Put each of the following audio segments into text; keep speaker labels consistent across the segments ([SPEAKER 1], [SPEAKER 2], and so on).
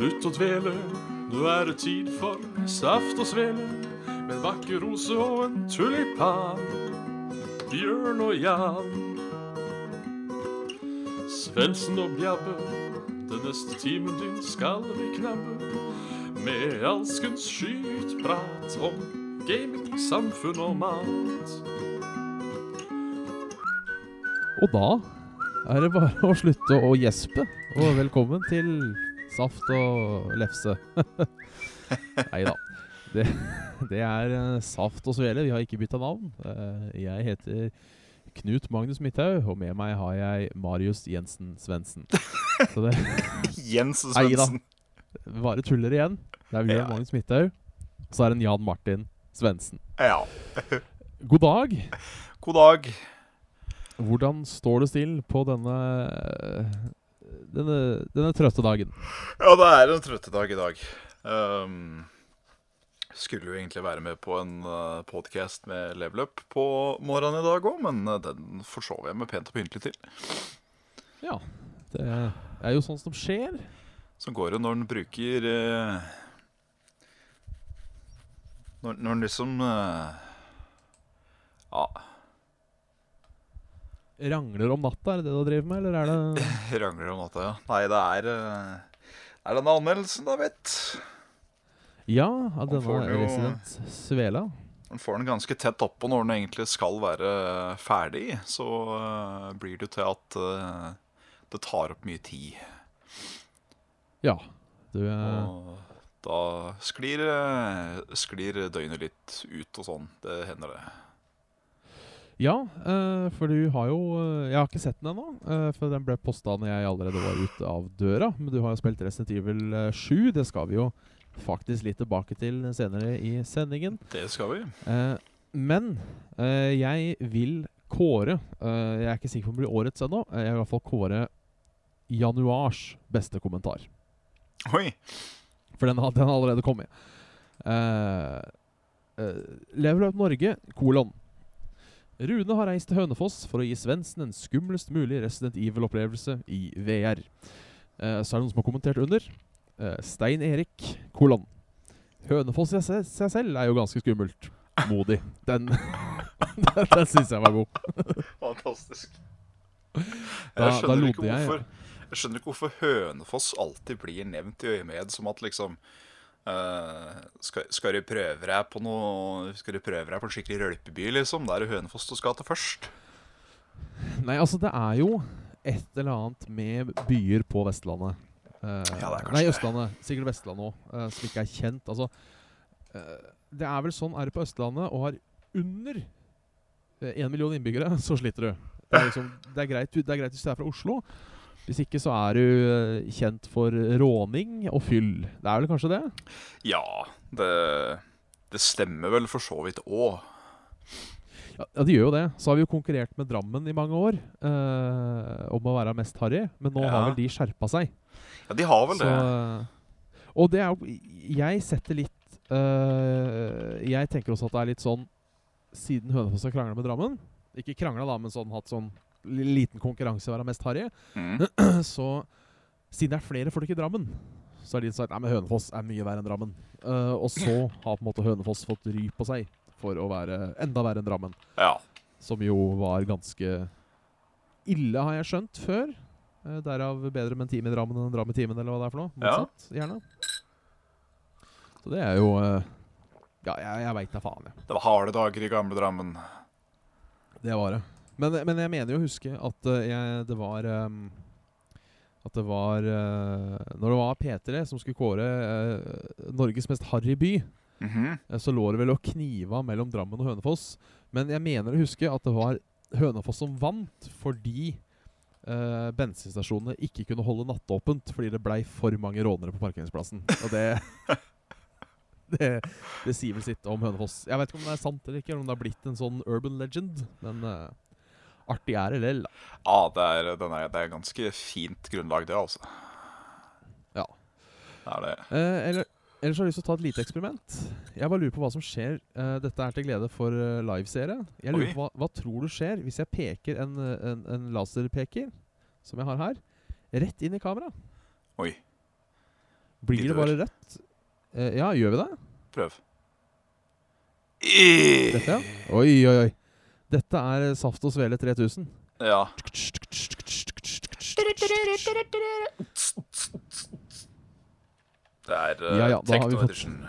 [SPEAKER 1] Slutt å dvele, nå er det tid for saft og svele. Med en vakker rose og en tulipan. Bjørn og Jan. Svendsen og Bjabbe, den neste timen din skal vi knabbe. Med alskens skytprat om gaming, samfunn og mat.
[SPEAKER 2] Og da er det bare å slutte å gjespe. Og velkommen til Saft og lefse. Nei da. Det, det er eh, Saft og Svele. Vi har ikke bytta navn. Eh, Jeg heter Knut Magnus Midthaug, og med meg har jeg Marius Jensen Svendsen. Jensen
[SPEAKER 3] Svendsen.
[SPEAKER 2] bare tuller igjen. Det er Bjørn
[SPEAKER 3] Ja.
[SPEAKER 2] Magnus Midthaug. Og så er det en Jan Martin Svendsen.
[SPEAKER 3] Ja.
[SPEAKER 2] God dag.
[SPEAKER 3] God dag.
[SPEAKER 2] Hvordan står det til på denne denne, denne trøtte dagen?
[SPEAKER 3] Ja, det er en trøtte dag i dag. Um, skulle jo egentlig være med på en uh, podkast med Level Up på morgenen i dag òg, men uh, den forsov jeg meg pent og pyntelig til.
[SPEAKER 2] Ja, det er jo sånt som skjer.
[SPEAKER 3] Sånn går det når en bruker uh, når, når en liksom uh, Ja,
[SPEAKER 2] Rangler om natta, er det det du driver med, eller er det
[SPEAKER 3] rangler om natta, ja. Nei, det er Det er denne anmeldelsen, da, vet
[SPEAKER 2] Ja, av denne
[SPEAKER 3] jo-
[SPEAKER 2] Resident Svela?
[SPEAKER 3] Man får den ganske tett oppå når den egentlig skal være ferdig. Så uh, blir det til at uh, det tar opp mye tid.
[SPEAKER 2] Ja. Du er
[SPEAKER 3] Og da sklir, eh, sklir døgnet litt ut og sånn. Det hender, det.
[SPEAKER 2] Ja, uh, for du har jo eh, Jeg har ikke sett den ennå, uh, for den ble posta når jeg allerede var ute av døra. Men du har jo spilt Resident Evil eh, 7. Det skal vi jo faktisk litt tilbake til senere i sendingen.
[SPEAKER 3] Det skal vi.
[SPEAKER 2] Uh, men jeg vil kåre Jeg er ikke sikker på om det blir årets ennå. Jeg vil i hvert fall kåre januars beste kommentar.
[SPEAKER 3] Oi!
[SPEAKER 2] For den har, den har allerede kommet. Uh, Level Up Norge, kolon. Rune har reist til Hønefoss for å gi Svendsen en skumlest mulig Resident Evil-opplevelse i VR. Eh, så er det noen som har kommentert under. Eh, Stein Erik, kolon. Hønefoss i seg, selv er jo ganske skummelt. Modig. Den, den, syns jeg var god.
[SPEAKER 3] Fantastisk.
[SPEAKER 2] Da-
[SPEAKER 3] Jeg skjønner, ikke
[SPEAKER 2] jeg.
[SPEAKER 3] hvorfor, jeg skjønner ikke hvorfor Hønefoss alltid blir nevnt i øyemed som at liksom eh, skal, skal du prøve deg på noe Skal du prøve deg på en skikkelig rølpeby, liksom? Da er det Hønefoss du skal til først.
[SPEAKER 2] Nei, altså, det er jo et eller annet med byer på Vestlandet. Uh,
[SPEAKER 3] Ja,
[SPEAKER 2] nei. Østlandet. Sikkert Vestlandet òg, som ikke er kjent. Altså, eh, det er vel sånn er det på Østlandet, og har under én million innbyggere, så sliter du. Det er, liksom, det, er greit, det er greit hvis du er fra Oslo. Hvis ikke så er du eh, kjent for råning og fyll. Det er vel kanskje det?
[SPEAKER 3] Ja, det, det stemmer vel for så vidt òg.
[SPEAKER 2] Ja, det gjør jo det. Så har vi jo konkurrert med Drammen i mange år eh, om å være mest harry, men nå
[SPEAKER 3] Ja.
[SPEAKER 2] har vel de skjerpa seg.
[SPEAKER 3] Ja, de har vel
[SPEAKER 2] Så,
[SPEAKER 3] det.
[SPEAKER 2] og det er jo Jeg setter litt eh, Jeg tenker også at det er litt sånn Siden Hønefoss har krangla med Drammen Ikke krangla, da, men sånn hatt sånn liten konkurranse være mest harry.
[SPEAKER 3] Mm.
[SPEAKER 2] Så siden det er flere folk i Drammen, så har de sagt men Hønefoss er mye verre enn Drammen. Uh, og så har på en måte Hønefoss fått ry på seg for å være enda verre enn Drammen.
[SPEAKER 3] Ja.
[SPEAKER 2] Som jo var ganske ille, har jeg skjønt, før. Uh, derav bedre med en time i Drammen enn en dram i timen, eller hva det er for noe.
[SPEAKER 3] Ja.
[SPEAKER 2] Gjerne. Så det er jo uh, Ja, jeg, jeg veit da faen, jeg.
[SPEAKER 3] Det var harde dager i gamle Drammen.
[SPEAKER 2] Det var det. Men, men jeg mener jo å huske at uh, jeg, det var um, At det var uh, Når det var P3 som skulle kåre uh, Norges mest harry by,
[SPEAKER 3] Mhm.
[SPEAKER 2] eh, så lå det vel og kniva mellom Drammen og Hønefoss. Men jeg mener å huske at det var Hønefoss som vant fordi Uh, bensinstasjonene ikke kunne holde nattåpent fordi det blei for mange rånere på parkeringsplassen. Og det det, det sier vel sitt om Hønefoss. Jeg vet ikke om det er sant eller ikke, eller om det har blitt en sånn urban legend, men eh, artig lell. da.
[SPEAKER 3] Ja, det er, den er, det er ganske fint grunnlag, det, altså.
[SPEAKER 2] Ja.
[SPEAKER 3] Det er det.
[SPEAKER 2] Eh, eller, ellers har jeg lyst til å ta et lite eksperiment. Jeg bare lurer på hva som skjer. Eh, dette er til glede for uh, liveseere. Jeg lurer
[SPEAKER 3] Oi.
[SPEAKER 2] på hva, hva tror du skjer hvis jeg peker en, eh, en, en laserpeker, som jeg har her, rett inn i kameraet?
[SPEAKER 3] Oi.
[SPEAKER 2] Blir det bare rødt? Eh, ja, gjør vi det?
[SPEAKER 3] Prøv. I-
[SPEAKER 2] Dette, ja? Oi, oi, oi. Dette er Saft og Svele 3000.
[SPEAKER 3] Ja. Det er uh,
[SPEAKER 2] Ja, ja, Techno-edition.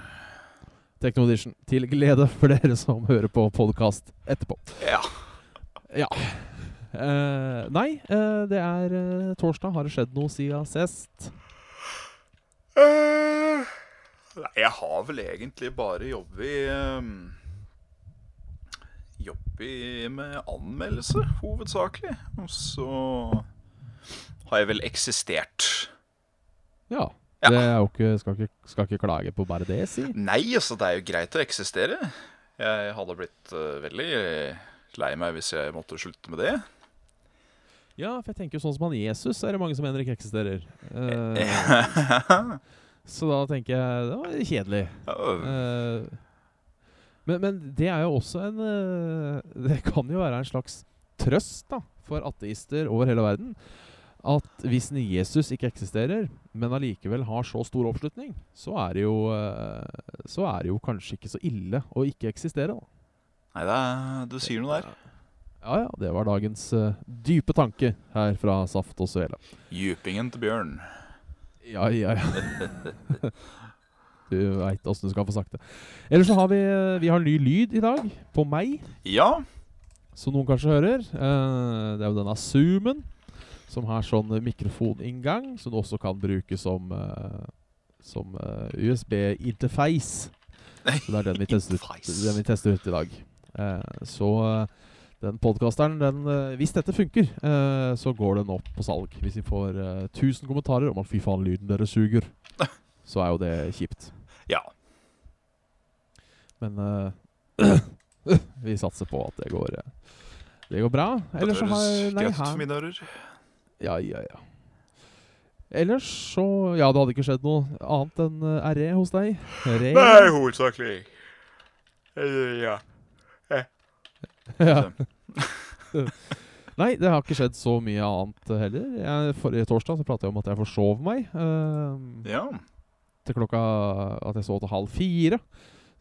[SPEAKER 3] Techno Edition.
[SPEAKER 2] Til glede for dere som hører på podkast etterpå.
[SPEAKER 3] Ja.
[SPEAKER 2] Ja. Uh, nei, uh, det er uh, torsdag. Har det skjedd noe siden sist?
[SPEAKER 3] Eh, Nei, jeg har vel egentlig bare jobbet um, Jobbet med anmeldelse, hovedsakelig. Og så har jeg vel eksistert.
[SPEAKER 2] Ja.
[SPEAKER 3] Ja.
[SPEAKER 2] Det er jo ikke skal, ikke skal ikke klage på bare det, si.
[SPEAKER 3] Nei, altså, det er jo greit å eksistere. Jeg hadde blitt uh, veldig lei meg hvis jeg måtte slutte med det.
[SPEAKER 2] Ja, for jeg tenker jo sånn som han Jesus er det mange som mener ikke eksisterer. Uh, så da tenker jeg det var kjedelig. Eh, men, men det er jo også en eh, Det kan jo være en slags trøst da for ateister over hele verden. At hvis Jesus ikke eksisterer, men allikevel har så stor oppslutning, så er det jo eh, Så er det jo kanskje ikke så ille å ikke eksistere. da
[SPEAKER 3] Nei, er, du sier noe der.
[SPEAKER 2] Ja ja, det var dagens uh, dype tanke her fra Saft og Svele.
[SPEAKER 3] Djupingen til Bjørn.
[SPEAKER 2] Ja, ja, ja. du veit åssen du skal få sagt det. Ellers så har vi, eh, vi har ny lyd i dag, på meg.
[SPEAKER 3] Ja.
[SPEAKER 2] som noen kanskje hører. Uh, det er jo denne Zoomen, som har sånn mikrofoninngang, som du også kan bruke som, uh, som uh, USB-interface. Så det er den vi tester ut, den vi tester ut i dag. Eh, så eh, den podkasteren, den eh, Hvis dette funker, eh, så går den opp på salg. Hvis vi får eh, 1000 kommentarer om at 'fy faen, lyden deres suger', så er jo det kjipt.
[SPEAKER 3] Ja.
[SPEAKER 2] Men uh, vi satser på at det går eh, Det går bra. Ellers det har
[SPEAKER 3] høres greit ut for mine ører.
[SPEAKER 2] Ja, ja, ja. Ellers så Ja, det hadde ikke skjedd noe annet enn uh, RE hos deg. Re.
[SPEAKER 3] Nei, hovedsakelig. Eh, Ja.
[SPEAKER 2] ja. Nei, det har ikke skjedd så mye annet eh, heller. Jeg, forrige torsdag så prata jeg om at jeg forsov meg. Uh,
[SPEAKER 3] Ja.
[SPEAKER 2] Til klokka At jeg sov til halv fire.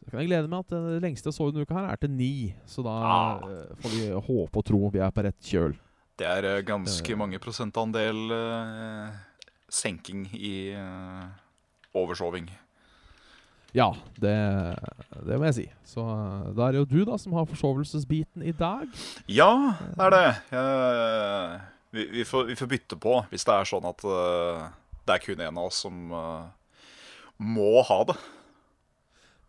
[SPEAKER 2] Så kan jeg glede meg at det lengste jeg så denne uka her, er til ni. Så da
[SPEAKER 3] Ah.
[SPEAKER 2] eh, får vi håpe og tro vi er på rett kjøl.
[SPEAKER 3] Det er eh, ganske
[SPEAKER 2] Eh.
[SPEAKER 3] mange prosentandel uh, senking i uh, oversoving.
[SPEAKER 2] Ja, det, det må jeg si. Så da er det jo du da som har forsovelsesbiten i dag.
[SPEAKER 3] Ja, det er det. Eh, vi, vi, får, vi får bytte på hvis det er sånn at uh, det er kun en av oss som eh, må ha det.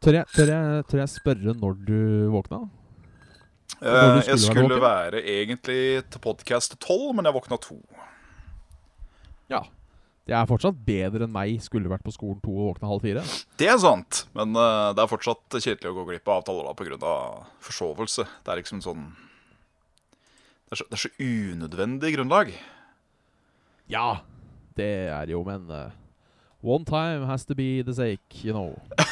[SPEAKER 2] Tør jeg, tør, jeg, tør jeg spørre når du våkna?
[SPEAKER 3] Eh,
[SPEAKER 2] Når du
[SPEAKER 3] jeg
[SPEAKER 2] skulle
[SPEAKER 3] skulle
[SPEAKER 2] være
[SPEAKER 3] være egentlig til podkast tolv, men jeg våkna to.
[SPEAKER 2] Ja. Det er fortsatt bedre enn meg skulle vært på skolen to og våkna halv fire.
[SPEAKER 3] Det er sant, men uh, det er fortsatt kjedelig å gå glipp av avtaler pga. forsovelse. Det er liksom sånn det er, så, det er så unødvendig grunnlag.
[SPEAKER 2] Ja, det er jo, men eh, One time has to be the sake, you know.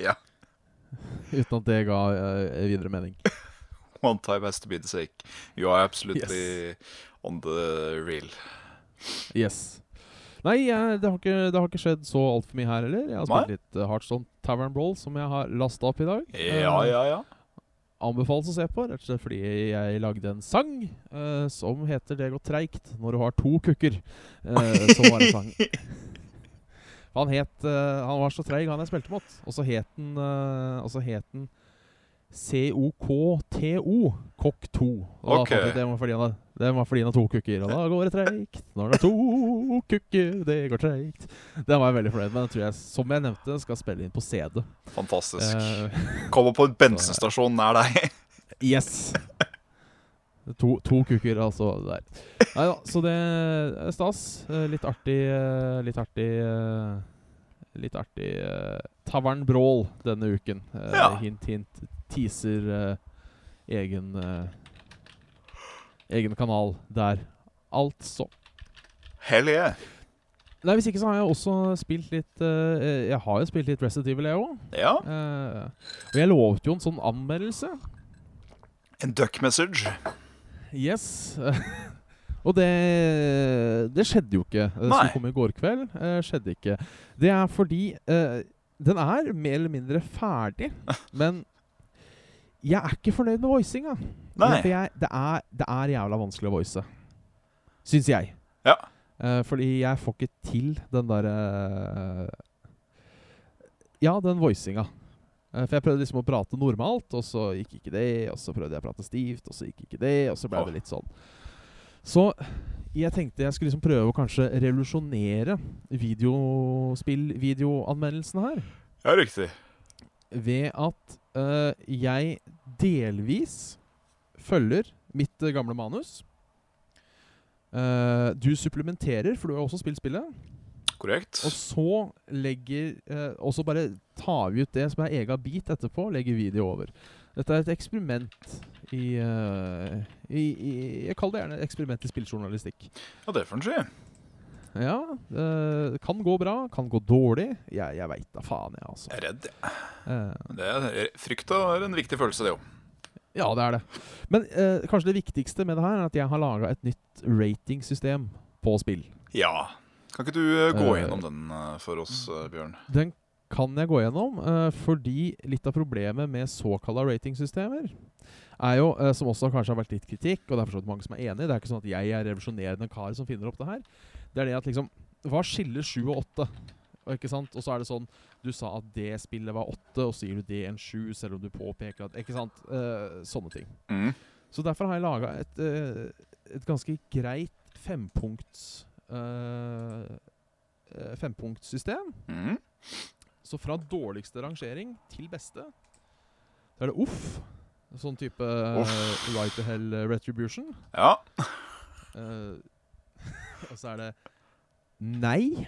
[SPEAKER 3] Ja.
[SPEAKER 2] Uten at det ga uh, videre mening.
[SPEAKER 3] One time has to be the sake. You are absolutely on the real.
[SPEAKER 2] Yes. Nei, jeg, det, har ikke, det har ikke skjedd så altfor mye her heller. Jeg har spilt
[SPEAKER 3] Nei.
[SPEAKER 2] litt uh, Heartstone Tavern Brawl, som jeg har lasta opp i dag.
[SPEAKER 3] Ja,
[SPEAKER 2] Eh,
[SPEAKER 3] ja, ja.
[SPEAKER 2] Anbefales å se på, rett og slett fordi jeg lagde en sang uh, som heter 'Det går treigt når du har to kukker'. Uh, som var en sang. Han het uh, Han var så treig, han jeg spilte mot. Og så het den uh, COKTO. Kokk 2. Og da
[SPEAKER 3] Ok.
[SPEAKER 2] fant jeg det fordi han har- det var fordi han har to kukker. Og da går det treigt når det er to kukker. Det går treigt. Den var jeg veldig fornøyd med. Den tror jeg, som jeg nevnte, skal spille inn på CD.
[SPEAKER 3] Fantastisk.
[SPEAKER 2] Uh,
[SPEAKER 3] Kommer på en bensinstasjon nær deg.
[SPEAKER 2] Yes. To, to kukker, altså. Der. Nei da, så det er stas. Eh, Litt artig eh, Litt artig Litt artig Tavern Brawl denne uken.
[SPEAKER 3] Ja.
[SPEAKER 2] Hint, hint. Teaser egen Egen kanal der. Altså.
[SPEAKER 3] Hell yeah.
[SPEAKER 2] Nei, Hvis ikke så har jeg også spilt litt uh, Jeg har jo spilt litt Resident Evil, jeg òg.
[SPEAKER 3] Ja.
[SPEAKER 2] og jeg lovte jo en sånn anmeldelse.
[SPEAKER 3] En duck message.
[SPEAKER 2] Yes. Og det, det skjedde jo ikke. Det som kom i går kveld, uh, skjedde ikke. Det er fordi den er mer eller mindre ferdig, men jeg er ikke fornøyd med voicinga.
[SPEAKER 3] Nei.
[SPEAKER 2] For jeg, det, er, det er jævla vanskelig å voice. Syns jeg.
[SPEAKER 3] Ja.
[SPEAKER 2] Uh, fordi jeg får ikke til den derre Ja, den voicinga. Eh, for jeg prøvde liksom å prate normalt, og så gikk ikke det. Og så prøvde jeg å prate stivt, og så gikk ikke det. Og så ble
[SPEAKER 3] oh.
[SPEAKER 2] det litt sånn. Så jeg tenkte jeg skulle liksom prøve å kanskje revolusjonere videospill-videoanmeldelsen her.
[SPEAKER 3] Ja, riktig.
[SPEAKER 2] Ved at eh, jeg delvis følger mitt eh, gamle manus. Uh, du supplementerer, for du har også spilt spillet.
[SPEAKER 3] Korrekt.
[SPEAKER 2] Og så legger uh, Og så bare tar vi ut det som er ega bit etterpå, legger video over. Dette er et eksperiment i, uh, i, i Jeg kaller det gjerne et eksperiment i spilljournalistikk.
[SPEAKER 3] Ja, det får en si.
[SPEAKER 2] Ja, Det kan gå bra, kan gå dårlig. Jeg, jeg veit da faen, jeg, altså.
[SPEAKER 3] Jeg er redd. jeg. Det er, frykta er en viktig følelse, det òg.
[SPEAKER 2] Ja, det er det. Men eh, kanskje det viktigste med det her er at jeg har laga et nytt ratingsystem på spill.
[SPEAKER 3] Ja. Kan ikke du eh, gå
[SPEAKER 2] Eh,
[SPEAKER 3] gjennom den eh, for oss, Bjørn?
[SPEAKER 2] Den kan jeg gå gjennom, fordi litt av problemet med såkalla ratingsystemer er jo, som også kanskje har vært litt kritikk, og det er mange som er enig det er ikke sånn at jeg er revolusjonerende kar som finner opp det her. Det er det at liksom Hva skiller sju og åtte? Og ikke sant? Og så er det sånn Du sa at det spillet var åtte, og så gir du det en sju, selv om du påpeker at Ikke sant? Uh, sånne ting.
[SPEAKER 3] Mm.
[SPEAKER 2] Så derfor har jeg laga et, uh, et ganske greit fempunkts eh, fempunktssystem.
[SPEAKER 3] Mm.
[SPEAKER 2] Så fra dårligste rangering til beste Så er det uff. Sånn type uh, Right to Hell Retribution.
[SPEAKER 3] Ja.
[SPEAKER 2] Og så er det nei.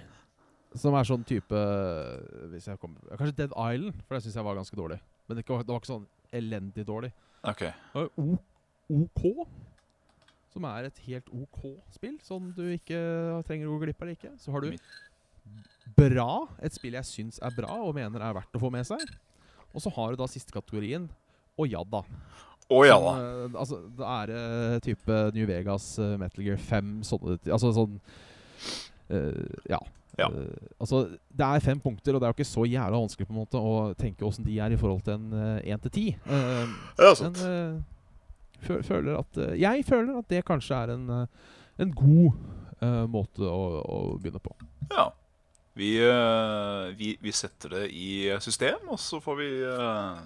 [SPEAKER 2] Som er sånn type eh, hvis jeg kommer, Kanskje Dead Island, for det syns jeg var ganske dårlig. Men det, var- det var ikke sånn elendig dårlig.
[SPEAKER 3] OK.
[SPEAKER 2] Og O- OK, som er et helt OK spill, som du ikke trenger å gå glipp av eller ikke. Så har du Bra, et spill jeg syns er bra og mener er verdt å få med seg. Og så har du da siste kategorien Å ja da.
[SPEAKER 3] Å ja da.
[SPEAKER 2] Som, eh, altså, det er det type New Vegas, eh, Metal Gear 5, sånne Altså sånn eh, Ja.
[SPEAKER 3] Ja.
[SPEAKER 2] Eh, altså, det er fem punkter, og det er jo ikke så jævla vanskelig på en måte å tenke åssen de er i forhold til en én til ti. Eh, men eh, føler at eh, Jeg føler at det kanskje er en, eh, en god eh, måte å, å begynne på.
[SPEAKER 3] Ja. Vi, eh, vi, vi setter det i system, og så får vi eh,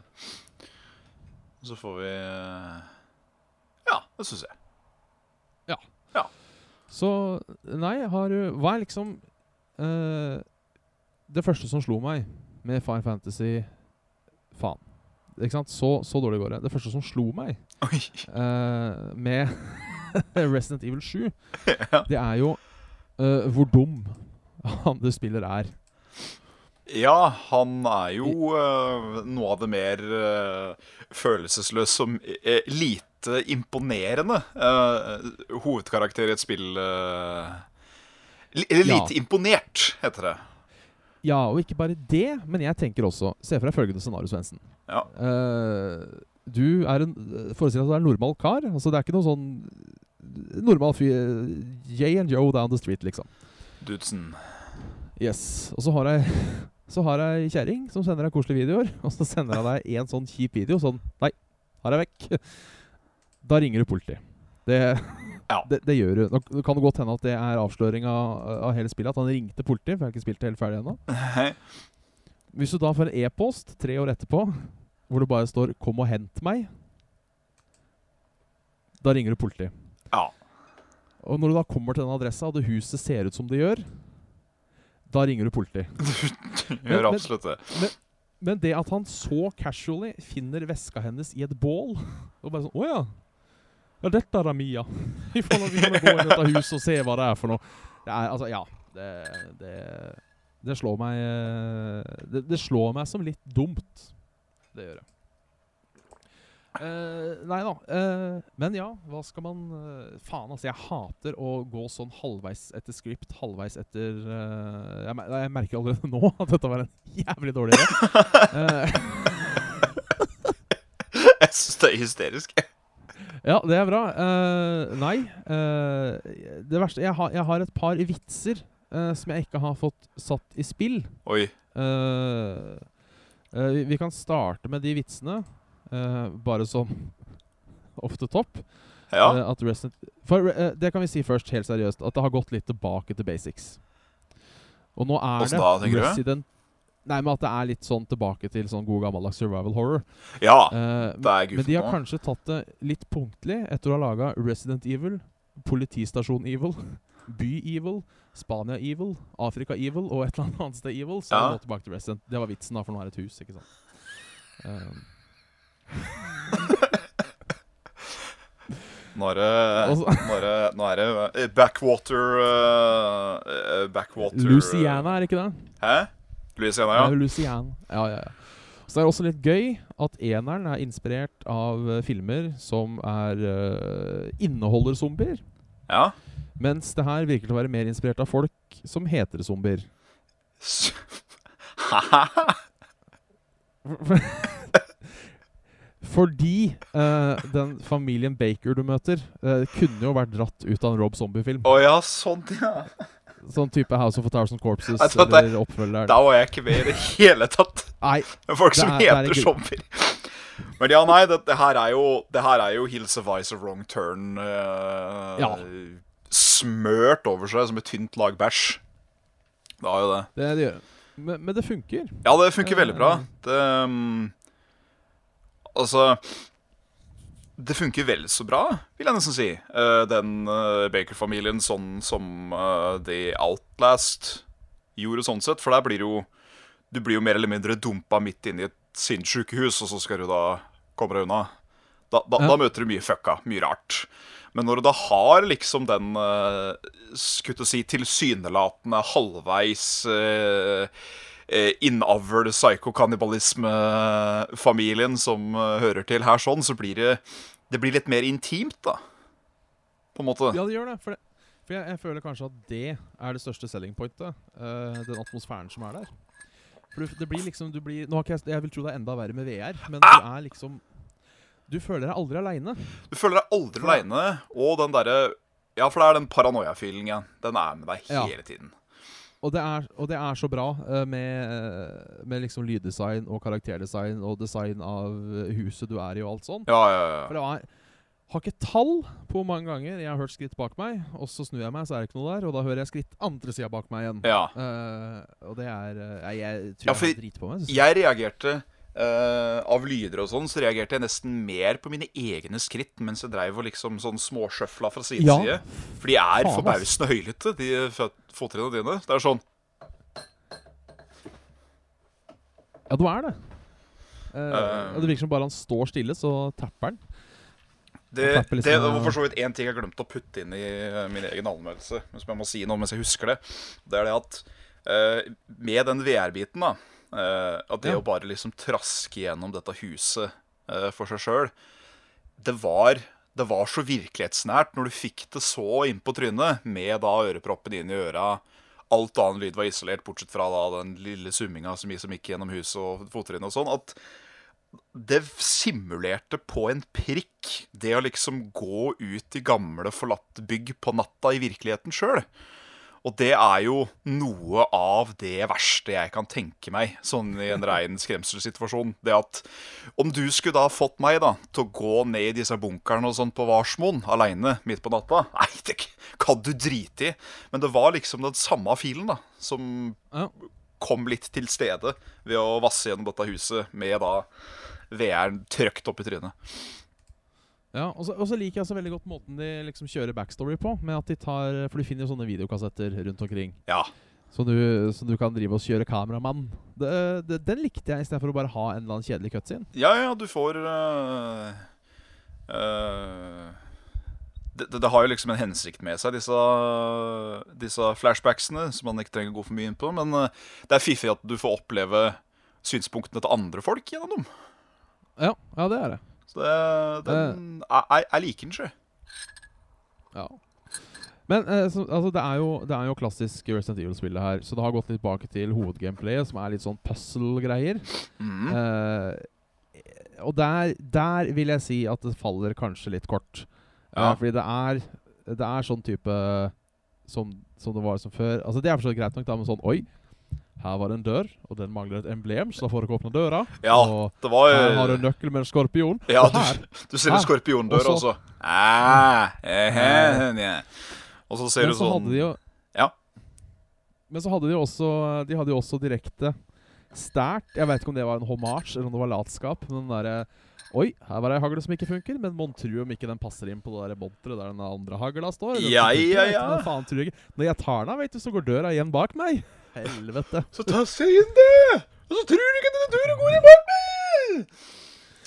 [SPEAKER 3] Så får vi eh, Ja, det syns jeg.
[SPEAKER 2] Så nei, har du Hva er liksom uh, det første som slo meg med Fire Fantasy Faen. Ikke sant? Så, så dårlig går det. Det første som slo meg eh, med Resident Evil 7,
[SPEAKER 3] Ja.
[SPEAKER 2] det er jo uh, hvor dum han du spiller er.
[SPEAKER 3] Ja, han er jo uh, noe av det mer uh, følelsesløse som uh, lite imponerende uh, hovedkarakter i et spill eh, li, Eller
[SPEAKER 2] Ja.
[SPEAKER 3] imponert, heter det.
[SPEAKER 2] Ja, og ikke bare det, men jeg tenker også Se for deg følgende scenario, Svendsen.
[SPEAKER 3] Ja.
[SPEAKER 2] Uh, du er en Forestill deg at du er en normal kar. Altså Det er ikke noe sånn normal fyr Jay and Joe down the street, liksom.
[SPEAKER 3] Dudesen.
[SPEAKER 2] Yes. Og så har jeg Så har jeg kjerring som sender deg koselige videoer. Og så sender jeg deg en sånn kjip video. Sånn Nei, har jeg vekk. Da ringer du politiet. Det,
[SPEAKER 3] Ja.
[SPEAKER 2] det, det gjør du. Nå kan det godt hende at det er avsløring av, av hele spillet. At han ringte politiet, for jeg har ikke spilt det helt ferdig ennå. Hvis du da får en e-post tre år etterpå hvor det bare står 'Kom og hent meg', da ringer du politiet.
[SPEAKER 3] Ja.
[SPEAKER 2] Og når du da kommer til den adressa, og det huset ser ut som det gjør, da ringer du politiet.
[SPEAKER 3] Gjør
[SPEAKER 2] men-
[SPEAKER 3] absolutt det.
[SPEAKER 2] Men det at han så casually finner veska hennes i et bål Og bare sånn Å ja. Ja, dette er Mia. Vi får, nå- gå i dette huset og se hva det er for noe. Det er altså Ja. Det, det, det slår meg eh, det, det slår meg som litt dumt. Det gjør det. Uh, nei da. Uh, men ja, hva skal man uh, Faen, altså. Jeg hater å gå sånn halvveis etter script, halvveis etter eh, jeg, jeg merker allerede nå at dette var en jævlig dårlig idé. Eh,
[SPEAKER 3] Jeg syns det er hysterisk.
[SPEAKER 2] Ja, det er bra. Uh, nei. Uh, det verste jeg har, jeg har et par vitser uh, som jeg ikke har fått satt i spill.
[SPEAKER 3] Oi.
[SPEAKER 2] Vi, vi kan starte med de vitsene, bare som off the top.
[SPEAKER 3] Ja.
[SPEAKER 2] For det kan vi si først, helt seriøst, at det har gått litt tilbake til basics. Og nå er
[SPEAKER 3] Også
[SPEAKER 2] det
[SPEAKER 3] da?
[SPEAKER 2] Resident Nei, men at det er litt sånn tilbake til sånn god gammeldags survival horror.
[SPEAKER 3] ja.
[SPEAKER 2] uh,
[SPEAKER 3] Det er
[SPEAKER 2] men de har kanskje tatt det litt punktlig etter å ha laga Resident Evil, Politistasjon Evil, By Evil, Spania Evil, Afrika Evil og et eller annet annet sted Evil. Så
[SPEAKER 3] Ja.
[SPEAKER 2] tilbake til Resident. Det var vitsen, da, for nå er det et hus, ikke sant. Um,
[SPEAKER 3] Nå er det Nå er det, nå er det backwater eh, Backwater Luciana,
[SPEAKER 2] Louisiana, er det ikke det?
[SPEAKER 3] Hæ? Louisiana,
[SPEAKER 2] Ja.
[SPEAKER 3] ja.
[SPEAKER 2] Louisiana. Ja, ja, ja. Så det er også litt gøy at eneren er inspirert av eh, filmer som er uh, inneholder zombier.
[SPEAKER 3] ja.
[SPEAKER 2] Mens det her virker til å være mer inspirert av folk som heter zombier. Fordi uh, den familien Baker du møter, uh, kunne jo vært dratt ut av en Rob Zombie-film.
[SPEAKER 3] Å ja, sånn, ja.
[SPEAKER 2] Sånn type House of a Thousand Corpses
[SPEAKER 3] det-
[SPEAKER 2] eller oppfølgeren.
[SPEAKER 3] Da var jeg ikke med i det hele tatt.
[SPEAKER 2] Nei,
[SPEAKER 3] folk som
[SPEAKER 2] er- er
[SPEAKER 3] heter zombier. Men ja, nei, det, det her er jo Det her er jo Hills of Ice of Wrong Turn uh,
[SPEAKER 2] Ja.
[SPEAKER 3] smørt over seg som et tynt lag bæsj. Det har jo det.
[SPEAKER 2] det, det gjør. Men, men det funker.
[SPEAKER 3] Ja, det funker
[SPEAKER 2] Eh,
[SPEAKER 3] veldig bra. Det um, Altså Det funker vel så bra, vil jeg nesten si. Eh, den eh, Baker-familien sånn som uh, The Outlast gjorde sånn sett. For der blir jo Du blir jo mer eller mindre dumpa midt inn i et sinnssykehus, og så skal du da komme deg unna. Da, da,
[SPEAKER 2] Ja.
[SPEAKER 3] da møter du mye fucka, mye rart. Men når du da har liksom den uh, Skulle si tilsynelatende halvveis uh, innavl psykokannibalisme-familien som eh, hører til her sånn, så blir det Det blir litt mer intimt, da. På en måte.
[SPEAKER 2] Ja, det gjør det. For, det, for jeg, jeg føler kanskje at det er det største selling pointet. Uh, den atmosfæren som er der. For du, det blir liksom du blir, nå har ikke jeg, jeg vil tro det er enda verre med VR, men
[SPEAKER 3] Ah!
[SPEAKER 2] du er liksom Du føler deg aldri aleine.
[SPEAKER 3] Du føler deg aldri aleine, og den derre Ja, for det er den paranoia-feelingen. Den er med deg
[SPEAKER 2] Ja.
[SPEAKER 3] hele tiden.
[SPEAKER 2] Og det er, og det er så bra eh, med, eh, med liksom lyddesign og karakterdesign og design av eh, huset du er i og alt sånt.
[SPEAKER 3] Ja, ja,
[SPEAKER 2] For det var har ikke tall på hvor mange ganger jeg har hørt skritt bak meg, og så snur jeg meg, så er det ikke noe der, og da hører jeg skritt andre sida bak meg igjen.
[SPEAKER 3] ja.
[SPEAKER 2] Uh, og det er Jeg, jeg tror
[SPEAKER 3] Ja,
[SPEAKER 2] jeg har drit på meg. jeg.
[SPEAKER 3] Jeg reagerte eh, Av lyder og sånn, så reagerte jeg nesten mer på mine egne skritt mens jeg dreiv og liksom sånn småsjøfla fra side
[SPEAKER 2] Ja.
[SPEAKER 3] til side. For de er forbausende høylytte, de fottrinnene dine. Det er sånn
[SPEAKER 2] Ja, du er det.
[SPEAKER 3] Uh,
[SPEAKER 2] uh, det virker som bare han står stille, så tapper han.
[SPEAKER 3] Det,
[SPEAKER 2] klapper
[SPEAKER 3] det
[SPEAKER 2] liksom,
[SPEAKER 3] var for så vidt én ting jeg glemte å putte inn i min egen anmeldelse, men som jeg må si nå mens jeg husker det. Det er det at med den VR-biten, da At det
[SPEAKER 2] Ja.
[SPEAKER 3] å bare liksom traske gjennom dette huset eh, for seg sjøl det var, det var så virkelighetsnært når du fikk det så innpå trynet, med da øreproppen inn i øra. Alt annen lyd var isolert, bortsett fra da den lille summinga som som gikk gjennom huset og fottrinnet og sånn. At det simulerte på en prikk det å liksom gå ut i gamle, forlatte bygg på natta i virkeligheten sjøl. Og det er jo noe av det verste jeg kan tenke meg, sånn i en rein skremselssituasjon. Det at om du skulle da fått meg da til å gå ned i disse bunkerne og sånn på Varsmoen aleine midt på natta Nei, det kan du drite i. Men det var liksom den samme filen da, som kom litt til stede ved å vasse gjennom dette huset med da VR-en trøkt opp i trynet.
[SPEAKER 2] Ja, og så, liker jeg så veldig godt måten de liksom kjører backstory på. Med at de tar For du finner jo sånne videokassetter rundt omkring.
[SPEAKER 3] Ja.
[SPEAKER 2] Så du, så du kan drive og kjøre kameramann. Det, det, den likte jeg istedenfor å bare ha en eller annen kjedelig cutscene.
[SPEAKER 3] Ja, ja, du får øh, øh, det, det, har jo liksom en hensikt med seg, disse, disse flashbacksene, som man ikke trenger å gå for mye inn på. Men øh, det er fiffig at du får oppleve synspunktene til andre folk gjennom dem.
[SPEAKER 2] Ja, ja det er det.
[SPEAKER 3] Det, den, jeg, jeg liker den, sjø.
[SPEAKER 2] Ja. Men eh, så, altså, det, er jo, det er jo klassisk Resident Evil-spillet her, så det har gått litt bak til hovedgameplayet, som er litt sånn puzzle-greier.
[SPEAKER 3] Mm.
[SPEAKER 2] Eh, og der, der vil jeg si at det faller kanskje litt kort. Eh, fordi det er Det er sånn type som, som det var som før. Altså Det er for så vidt greit nok, da, men sånn Oi, her var det en dør, og den mangler et emblem, så da får dere åpne døra.
[SPEAKER 3] Ja,
[SPEAKER 2] Og
[SPEAKER 3] det var
[SPEAKER 2] her har du en nøkkel med en skorpion.
[SPEAKER 3] Ja,
[SPEAKER 2] og
[SPEAKER 3] du,
[SPEAKER 2] her
[SPEAKER 3] du ser en skorpiondør også. Ah, eh, eh, eh. Og så ser du sånn
[SPEAKER 2] jo
[SPEAKER 3] Ja.
[SPEAKER 2] Men så hadde de også De hadde jo også direkte stært Jeg vet ikke om det var en hommage eller om det var latskap. Men den der, Oi, her var det ei hagle som ikke funker, men mon tru om ikke den passer inn på det der monteret der den andre hagla står? Den
[SPEAKER 3] Ja,
[SPEAKER 2] funker,
[SPEAKER 3] ja, ja.
[SPEAKER 2] men faen jeg. Når jeg tar den av, vet du, så går døra igjen bak meg. Helvete.
[SPEAKER 3] Så ta seg inn det! Og så tror du ikke denne turen går i bak!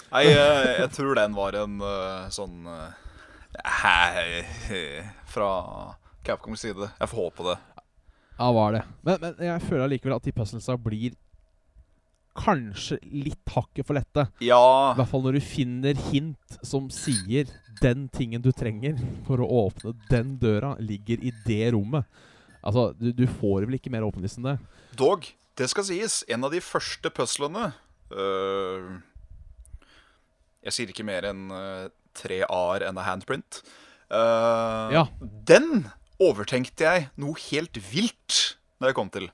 [SPEAKER 3] Nei, jeg, jeg tror den var en eh, sånn Hei eh, Fra Capcoms side. Jeg får håpe det.
[SPEAKER 2] Ja, var det. Men, men jeg føler allikevel at de puzzlesa blir kanskje litt hakket for lette. I hvert fall når du finner hint som sier den tingen du trenger for å åpne den døra, ligger i det rommet. Altså, du, du får vel ikke mer åpenlyst enn det?
[SPEAKER 3] Dog, det skal sies, en av de første puzzlene øh, Jeg sier ikke mer enn øh, tre A-er enn a handprint. Uh,
[SPEAKER 2] Ja.
[SPEAKER 3] Den overtenkte jeg noe helt vilt når jeg kom til.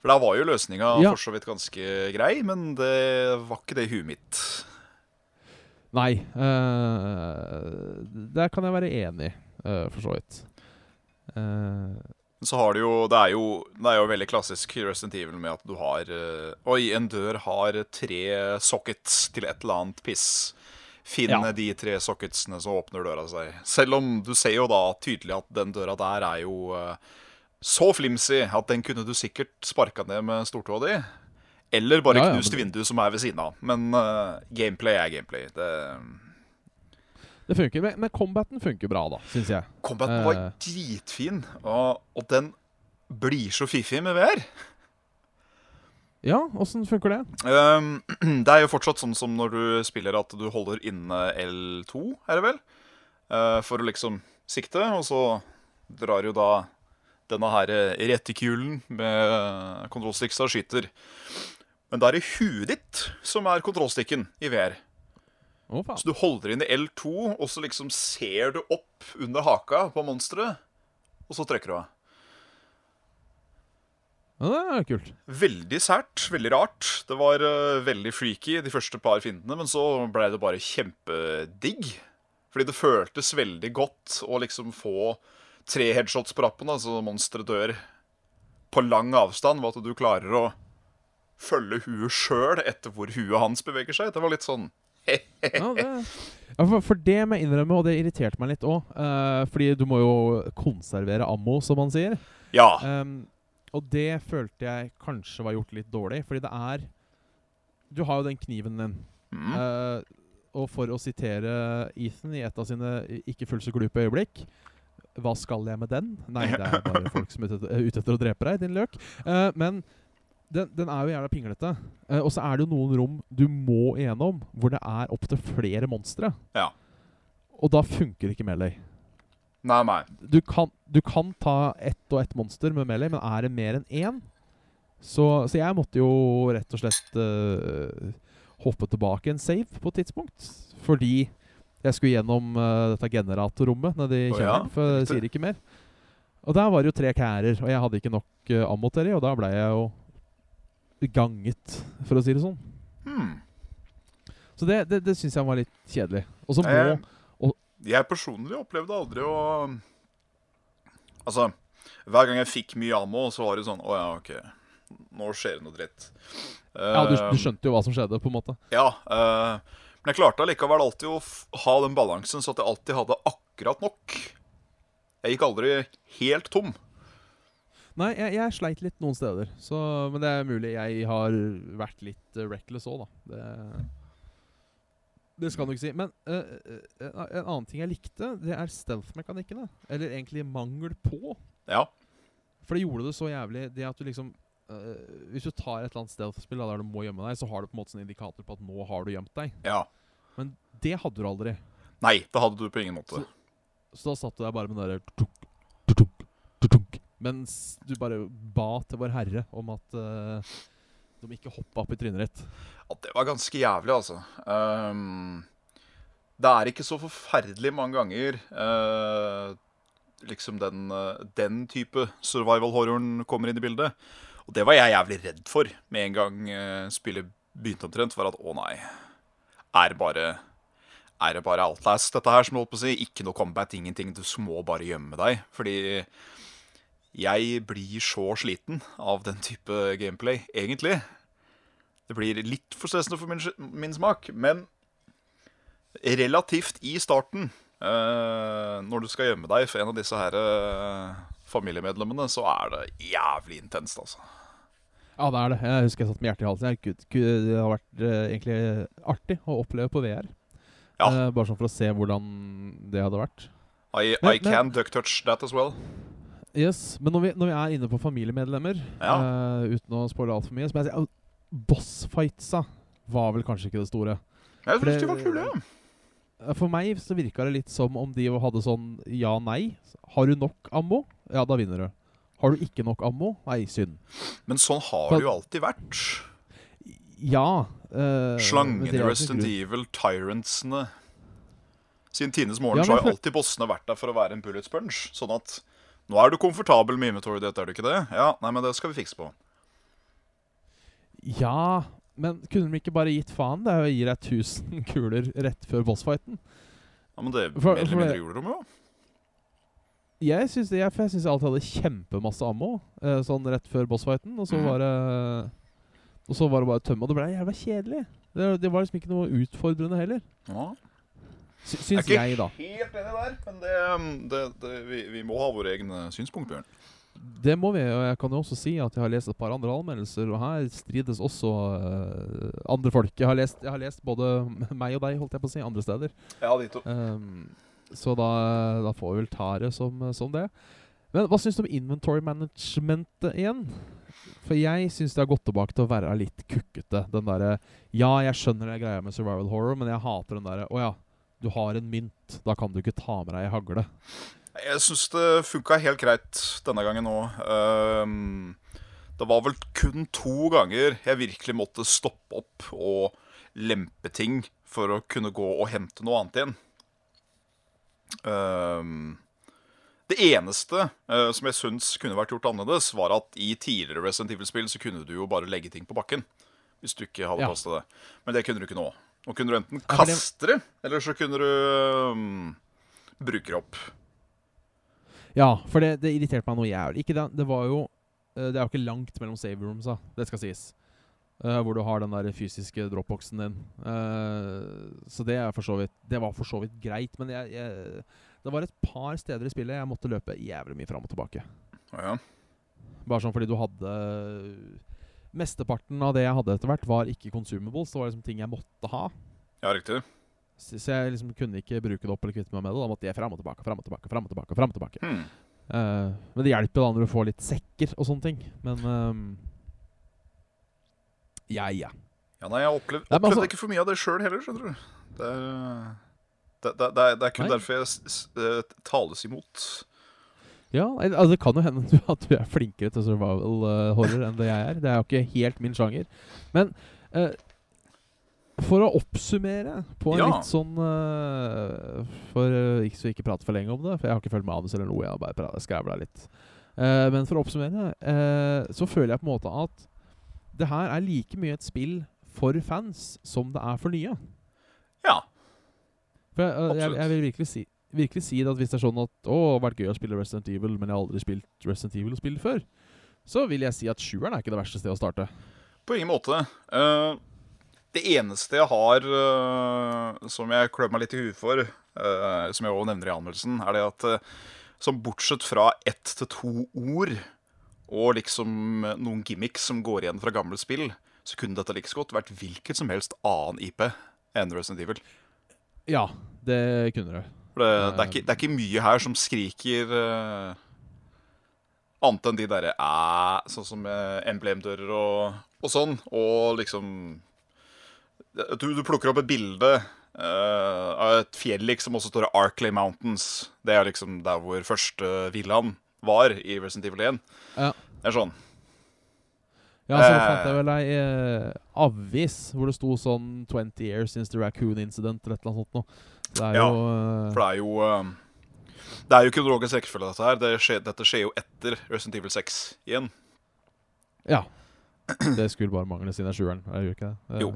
[SPEAKER 3] For da var jo løsninga
[SPEAKER 2] Ja.
[SPEAKER 3] for så vidt ganske grei, men det var ikke det i huet mitt.
[SPEAKER 2] Nei. Uh, der kan jeg være enig, uh, for så vidt. Eh,
[SPEAKER 3] Så har du jo det, er jo det er jo veldig klassisk Resident Evil med at du har øh, Oi, en dør har tre sockets til et eller annet piss. Finn
[SPEAKER 2] Ja.
[SPEAKER 3] de tre socketsene, så åpner døra seg. Selv om du ser jo da tydelig at den døra der er jo øh, så flimsy at den kunne du sikkert sparka ned med stortåa di. Eller bare
[SPEAKER 2] Ja, ja,
[SPEAKER 3] knust
[SPEAKER 2] men-
[SPEAKER 3] vinduet som er ved siden av. Men uh, gameplay er gameplay. Det,
[SPEAKER 2] det funker. Men, men combaten funker bra, da, syns jeg.
[SPEAKER 3] Combaten var
[SPEAKER 2] Eh.
[SPEAKER 3] dritfin, og, og den blir så fiffig med VR.
[SPEAKER 2] Ja, åssen funker det?
[SPEAKER 3] Um, det er jo fortsatt sånn som når du spiller at du holder inne L2, er det vel? Uh, for å liksom sikte, og så drar jo da denne her retikulen med kontrollstikk, og skyter. Men da er det huet ditt som er kontrollstikken i VR.
[SPEAKER 2] Faen.
[SPEAKER 3] Så du holder inn i L2, og så liksom ser du opp under haka på monsteret, og så trekker du av.
[SPEAKER 2] Ja, det er kult.
[SPEAKER 3] Veldig sært, veldig rart. Det var uh, veldig freaky de første par fiendene, men så ble det bare kjempedigg. Fordi det føltes veldig godt å liksom få tre headshots på rappen, altså monsteret dør på lang avstand, ved at du klarer å følge huet sjøl etter hvor huet hans beveger seg. Det var litt sånn
[SPEAKER 2] Ja, det, for, for det må jeg innrømme, og det irriterte meg litt òg. fordi du må jo konservere ammo, som man sier.
[SPEAKER 3] Ja.
[SPEAKER 2] Um, og det følte jeg kanskje var gjort litt dårlig, fordi det er Du har jo den kniven din.
[SPEAKER 3] Mm.
[SPEAKER 2] Uh, og for å sitere Ethan i et av sine ikke fullt så glupe øyeblikk Hva skal jeg med den? Nei, det er bare folk som er ute, er etter å drepe deg, din løk. Uh, men den, den er jo jævla pinglete. Eh, og så er det jo noen rom du må igjennom hvor det er opptil flere monstre.
[SPEAKER 3] Ja.
[SPEAKER 2] Og da funker ikke Melee.
[SPEAKER 3] Nei, nei.
[SPEAKER 2] Du kan, du kan ta ett og ett monster med Melee, men er det mer enn én så, så jeg måtte jo rett og slett uh, hoppe tilbake en save på et tidspunkt. Fordi jeg skulle gjennom uh, dette generatorrommet nedi
[SPEAKER 3] Å,
[SPEAKER 2] kjelleren.
[SPEAKER 3] ja,
[SPEAKER 2] for jeg sier ikke mer. Og der var det jo tre kærer, og jeg hadde ikke nok uh, ammo til dem, og da ble jeg jo ganget, for å si det sånn.
[SPEAKER 3] Hmm.
[SPEAKER 2] Så det, det, det syns jeg var litt kjedelig. Og så må
[SPEAKER 3] Jeg, jeg personlig opplevde aldri å Altså, hver gang jeg fikk mye ammo, så var det sånn Å ja, OK. Nå skjer det noe dritt.
[SPEAKER 2] Ja, du,
[SPEAKER 3] Eh,
[SPEAKER 2] du skjønte jo hva som skjedde, på en måte.
[SPEAKER 3] Ja. Uh, men jeg klarte allikevel alltid å ha den balansen, så at jeg alltid hadde akkurat nok. Jeg gikk aldri helt tom.
[SPEAKER 2] Nei, jeg, jeg sleit litt noen steder. Så, men det er mulig jeg har vært litt uh, reckless òg, da. Det, det skal du ikke si. Men uh, eh, en en annen ting jeg likte, det er stealth-mekanikkene. Eller egentlig mangel på.
[SPEAKER 3] Ja.
[SPEAKER 2] For det gjorde det så jævlig Det at du liksom uh, Hvis du tar et eller annet stealth-spill der du må gjemme deg, så har du på en måte en indikator på at nå har du gjemt deg.
[SPEAKER 3] ja.
[SPEAKER 2] Men det hadde du aldri.
[SPEAKER 3] Nei, det hadde du på ingen måte.
[SPEAKER 2] Så- Så da satt du der bare med den derre Mens du bare ba til vår Herre om at uh, De ikke hoppa opp i trynet ditt.
[SPEAKER 3] Ja, det var ganske jævlig, altså. Um, det er ikke så forferdelig mange ganger uh, liksom den, uh, den type survival-horroren kommer inn i bildet. Og det var jeg jævlig redd for med en gang uh, spillet begynte omtrent. For at å nei, er bare er det bare Outlast, dette her, som holdt på å si? Ikke noe combat, ingenting. Du må bare gjemme deg. Fordi jeg blir så sliten av den type gameplay, egentlig. Det blir litt for stressende for min, min smak, men relativt i starten, uh, når du skal gjemme deg for en av disse her uh, familiemedlemmene, så er det jævlig intenst, altså.
[SPEAKER 2] Ja, det er det. Jeg husker jeg satt med hjertet i halsen. Gud, gud, det har vært uh, egentlig artig å oppleve på VR.
[SPEAKER 3] Ja.
[SPEAKER 2] Bare sånn for å se hvordan det hadde vært.
[SPEAKER 3] I,
[SPEAKER 2] Men-
[SPEAKER 3] can can duck touch that as well.
[SPEAKER 2] Yes, Men når vi, når vi er inne på familiemedlemmer,
[SPEAKER 3] Ja.
[SPEAKER 2] uh, uten å spoile altfor mye, så jeg si at bossfightsa var vel kanskje ikke det store.
[SPEAKER 3] Jeg
[SPEAKER 2] syns
[SPEAKER 3] de var kule. ja.
[SPEAKER 2] Eh, For meg så virka det litt som om de hadde sånn ja-nei. Har du nok ammo? Ja, da vinner du. Har du ikke nok ammo? Nei, synd.
[SPEAKER 3] Men sånn har det jo alltid vært.
[SPEAKER 2] Ja. Uh, men
[SPEAKER 3] Slangene i Resident Evil, Tyrantsene Siden tidenes morgen
[SPEAKER 2] Ja,
[SPEAKER 3] så har jo alltid bossene vært der for å være en bullet sponge. Sånn at nå er du komfortabel med inventory ditt, er du ikke det? Ja, nei, men det skal vi fikse på.
[SPEAKER 2] Ja, men kunne de ikke bare gitt faen? Det er jo å gi deg 1000 kuler rett før bossfighten.
[SPEAKER 3] Ja, men det
[SPEAKER 2] For-
[SPEAKER 3] mer eller mindre gjorde de jo.
[SPEAKER 2] Jeg syns for jeg synes jeg alltid hadde kjempemasse ammo eh, sånn rett før bossfighten, og så
[SPEAKER 3] Mhm.
[SPEAKER 2] var det Og så var det bare tømme, og det ble jævla kjedelig. Det, det var liksom ikke noe utfordrende heller.
[SPEAKER 3] Ja.
[SPEAKER 2] Sy
[SPEAKER 3] Jeg
[SPEAKER 2] syns
[SPEAKER 3] er ikke
[SPEAKER 2] jeg,
[SPEAKER 3] helt enig der, men det, det, det, vi, vi må ha våre egne synspunkt, Bjørn.
[SPEAKER 2] Det må vi, og jeg kan jo også si at jeg har lest et par andre anmeldelser, og her strides også uh, andre folk. Jeg har, lest, jeg har lest både meg og deg, holdt jeg på å si, andre steder.
[SPEAKER 3] Ja, de to.
[SPEAKER 2] Um, så da, da får vi vel ta det som, som det. Men hva syns du om inventory management igjen? For jeg syns det har gått tilbake til å være litt kukkete. Den derre Ja, jeg skjønner det greia med survival horror, men jeg hater den derre Å ja, du har en mynt. Da kan du ikke ta med deg ei hagle.
[SPEAKER 3] Jeg syns det funka helt greit denne gangen òg. det var vel kun to ganger jeg virkelig måtte stoppe opp og lempe ting for å kunne gå og hente noe annet igjen. Ehm, det eneste eh, som jeg syns kunne vært gjort annerledes, var at i tidligere Resident Evil-spill så kunne du jo bare legge ting på bakken. Hvis du ikke hadde plass til det. Men det kunne du ikke nå. Nå kunne du enten kaste det, eller så kunne du um, bruke det opp.
[SPEAKER 2] Ja, for det, det irriterte meg noe jævlig. Ikke det, det var jo eh, Det er jo ikke langt mellom save roomsa, det skal sies. Uh, hvor du har den der fysiske dropboxen din. Uh, så det er for så vidt Det var for så vidt greit, men jeg, jeg, det var et par steder i spillet jeg måtte løpe jævlig mye fram og tilbake.
[SPEAKER 3] Ja.
[SPEAKER 2] Bare sånn fordi du hadde Mesteparten av det jeg hadde etter hvert, var ikke consumables. Det var liksom ting jeg måtte ha.
[SPEAKER 3] ja, riktig.
[SPEAKER 2] Så, så jeg liksom kunne ikke bruke det opp eller kvitte meg med det. Da måtte jeg fram og tilbake, fram og tilbake, fram og tilbake. Frem og tilbake.
[SPEAKER 3] Hmm.
[SPEAKER 2] Uh, men det hjelper da når du får litt sekker og sånne ting. Men ehm, Ja, ja.
[SPEAKER 3] Ja, nei, jeg opplevde,
[SPEAKER 2] Nei, altså-
[SPEAKER 3] ikke for mye av det sjøl heller, skjønner du. Det er, det, det, det er, er kun
[SPEAKER 2] Nei.
[SPEAKER 3] derfor jeg eh, tales imot.
[SPEAKER 2] Ja, altså, Det kan jo hende at du er flinkere til survival eh, horror enn det jeg er. Det er jo ikke helt min sjanger. Men uh, for å oppsummere på en
[SPEAKER 3] Ja.
[SPEAKER 2] litt sånn uh, For eh, ikke så ikke prate for lenge om det, for jeg har ikke følt manus eller noe. Jeg har bare skrevet skravla litt. Men for å oppsummere, så føler jeg på en måte at det her er like mye et spill for fans som det er for nye.
[SPEAKER 3] Ja.
[SPEAKER 2] For jeg, jeg, jeg vil virkelig si, virkelig si det at hvis det er sånn at Å, det har vært gøy å spille Resident Evil, men jeg har aldri spilt Resident Evil-spill før, så vil jeg si at sjueren er ikke det verste stedet å starte.
[SPEAKER 3] På ingen måte. Uh, det eneste jeg har uh, som jeg klør meg litt i huet for, uh, som jeg også nevner i anmeldelsen, er det at som bortsett fra ett til to ord og liksom noen gimmicks som går igjen fra gamle spill, så kunne dette like godt vært hvilket som helst annen IP enn Resident Evil.
[SPEAKER 2] Ja, det kunne det.
[SPEAKER 3] For det, det, er ikke, det er ikke mye her som skriker uh, Annet enn de derre æ, Sånn som emblemdører og, og sånn. Og liksom Du, du plukker opp et bilde uh, av et fjell liksom, og så står det Arkley Mountains. Det er liksom der hvor første villaen var i Resident Evil 1.
[SPEAKER 2] Ja.
[SPEAKER 3] Det er sånn.
[SPEAKER 2] Ja, så
[SPEAKER 3] Eh.
[SPEAKER 2] fant jeg vel ei eh, avis hvor det sto sånn 20 years since the raccoon incident eller et eller annet sånt noe. Det
[SPEAKER 3] Ja,
[SPEAKER 2] jo eh,
[SPEAKER 3] For det er jo eh, Det er jo kronologisk rekkefølge, dette her. Det skjer, dette skjer jo etter Resident Evil 6 igjen.
[SPEAKER 2] Ja. Det skulle bare mangle siden det er sjueren. Jeg gjør ikke det. Eh,
[SPEAKER 3] Jo.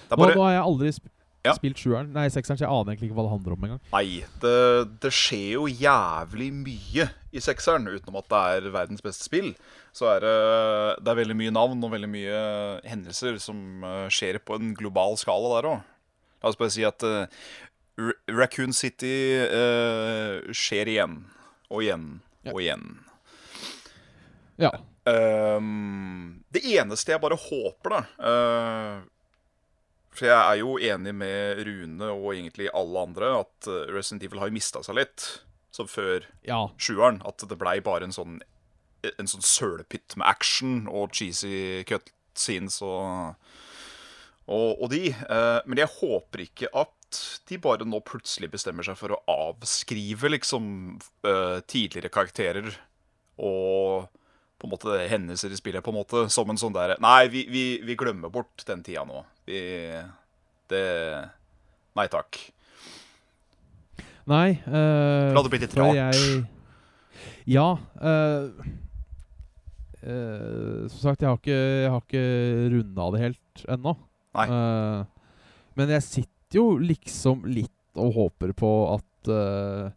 [SPEAKER 3] Det er
[SPEAKER 2] Nå,
[SPEAKER 3] bare
[SPEAKER 2] nå har jeg aldri sp
[SPEAKER 3] Ja.
[SPEAKER 2] spilt sjueren, nei sekseren, så jeg aner egentlig ikke hva det handler om engang.
[SPEAKER 3] Nei, det, det skjer jo jævlig mye i sekseren, utenom at det er verdens beste spill. Så er det, det er veldig mye navn og veldig mye hendelser som eh, skjer på en global skala der òg. La oss bare si at eh, R Raccoon City uh, skjer igjen og igjen
[SPEAKER 2] Ja.
[SPEAKER 3] og igjen.
[SPEAKER 2] Ja.
[SPEAKER 3] Um, det eneste jeg bare håper, da uh, For jeg er jo enig med Rune og egentlig alle andre at Resident Evil har mista seg litt. Som før
[SPEAKER 2] ja.
[SPEAKER 3] sjueren. At det blei bare en sånn En sånn sølepytt med action og cheesy cutscenes og, og, og de. Eh, men jeg håper ikke at de bare nå plutselig bestemmer seg for å avskrive liksom eh, tidligere karakterer og på en måte hendelser i spillet på en måte som en sånn derre Nei, vi, vi, vi glemmer bort den tida nå. Vi Det Nei takk.
[SPEAKER 2] Nei La
[SPEAKER 3] Det blitt litt rart.
[SPEAKER 2] Jeg, ja. Uh, uh, som sagt, jeg har ikke, jeg har ikke runda det helt ennå. Eh, men jeg sitter jo liksom litt og håper på at uh,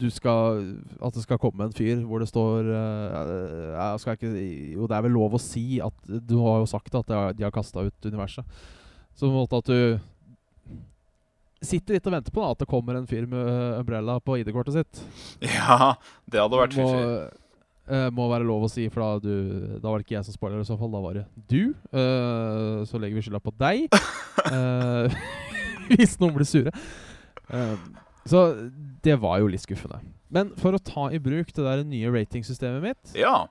[SPEAKER 2] du skal At det skal komme en fyr hvor det står uh, jeg skal ikke, Jo, det er vel lov å si at Du har jo sagt at de har, kasta ut universet. Så på en måte at du sitter litt og venter på da, at det kommer en fyr med umbrella på ID-kortet sitt.
[SPEAKER 3] Ja, det hadde vært fiffig.
[SPEAKER 2] Eh, må være lov å si, for da, du, da var det ikke jeg som spoiler i så fall. Da var det du. Uh, så legger vi skylda på deg. Uh, hvis noen blir sure. Så det var jo litt skuffende. Men for å ta i bruk det der nye ratingsystemet mitt
[SPEAKER 3] Ja,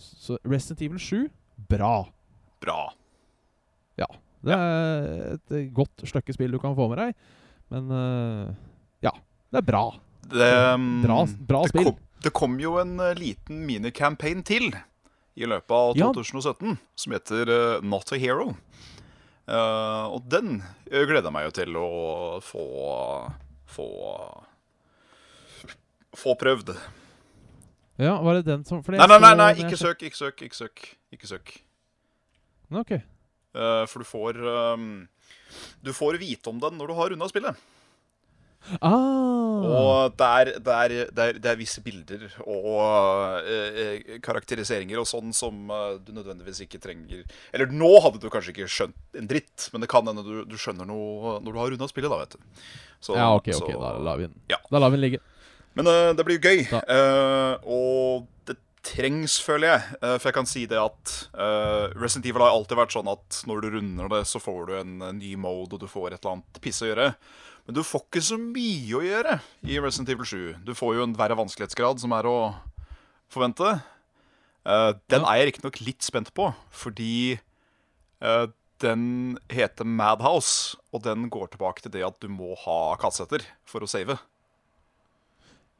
[SPEAKER 2] Så Resident Evil 7 bra.
[SPEAKER 3] bra. Ja.
[SPEAKER 2] Det er et godt stykke spill du kan få med deg. Men ja, det er bra.
[SPEAKER 3] Det, um,
[SPEAKER 2] Bra, bra
[SPEAKER 3] det
[SPEAKER 2] spill.
[SPEAKER 3] Det kom jo en eh, liten minicampaign til i løpet av
[SPEAKER 2] Ja.
[SPEAKER 3] 2017 som heter eh, Not a Hero. Uh, og den gleder jeg meg jo til å få få få prøvd.
[SPEAKER 2] Ja, var det den som
[SPEAKER 3] Nei, nei, nei, nei ikke søk, ikke søk, ikke søk. Ikke søk.
[SPEAKER 2] Ok.
[SPEAKER 3] Uh, for du får um, Du får vite om den når du har runda spillet.
[SPEAKER 2] Ah,
[SPEAKER 3] Og det er, det, er, det, er, det er visse bilder og eh, eh, karakteriseringer og sånn som eh, du nødvendigvis ikke trenger Eller nå hadde du kanskje ikke skjønt en dritt, men det kan hende du, du skjønner noe når du har runda spillet, da, vet du. Så-
[SPEAKER 2] ja, ok, ok,
[SPEAKER 3] så-
[SPEAKER 2] da lar vi den
[SPEAKER 3] Ja.
[SPEAKER 2] Da lar vi den ligge.
[SPEAKER 3] Men eh, det blir gøy. Eh, og det trengs, føler jeg. Eh, for jeg kan si det at Resident Evil har alltid vært sånn at når du runder det, så får du en, en ny mode, og du får et eller annet piss å gjøre. Men du får ikke så mye å gjøre i Resident Evil 7. Du får jo en verre vanskelighetsgrad, som er å forvente. Uh, den er jeg riktignok litt spent på, fordi uh, den heter Madhouse, og den går tilbake til det at du må ha kassetter for å save.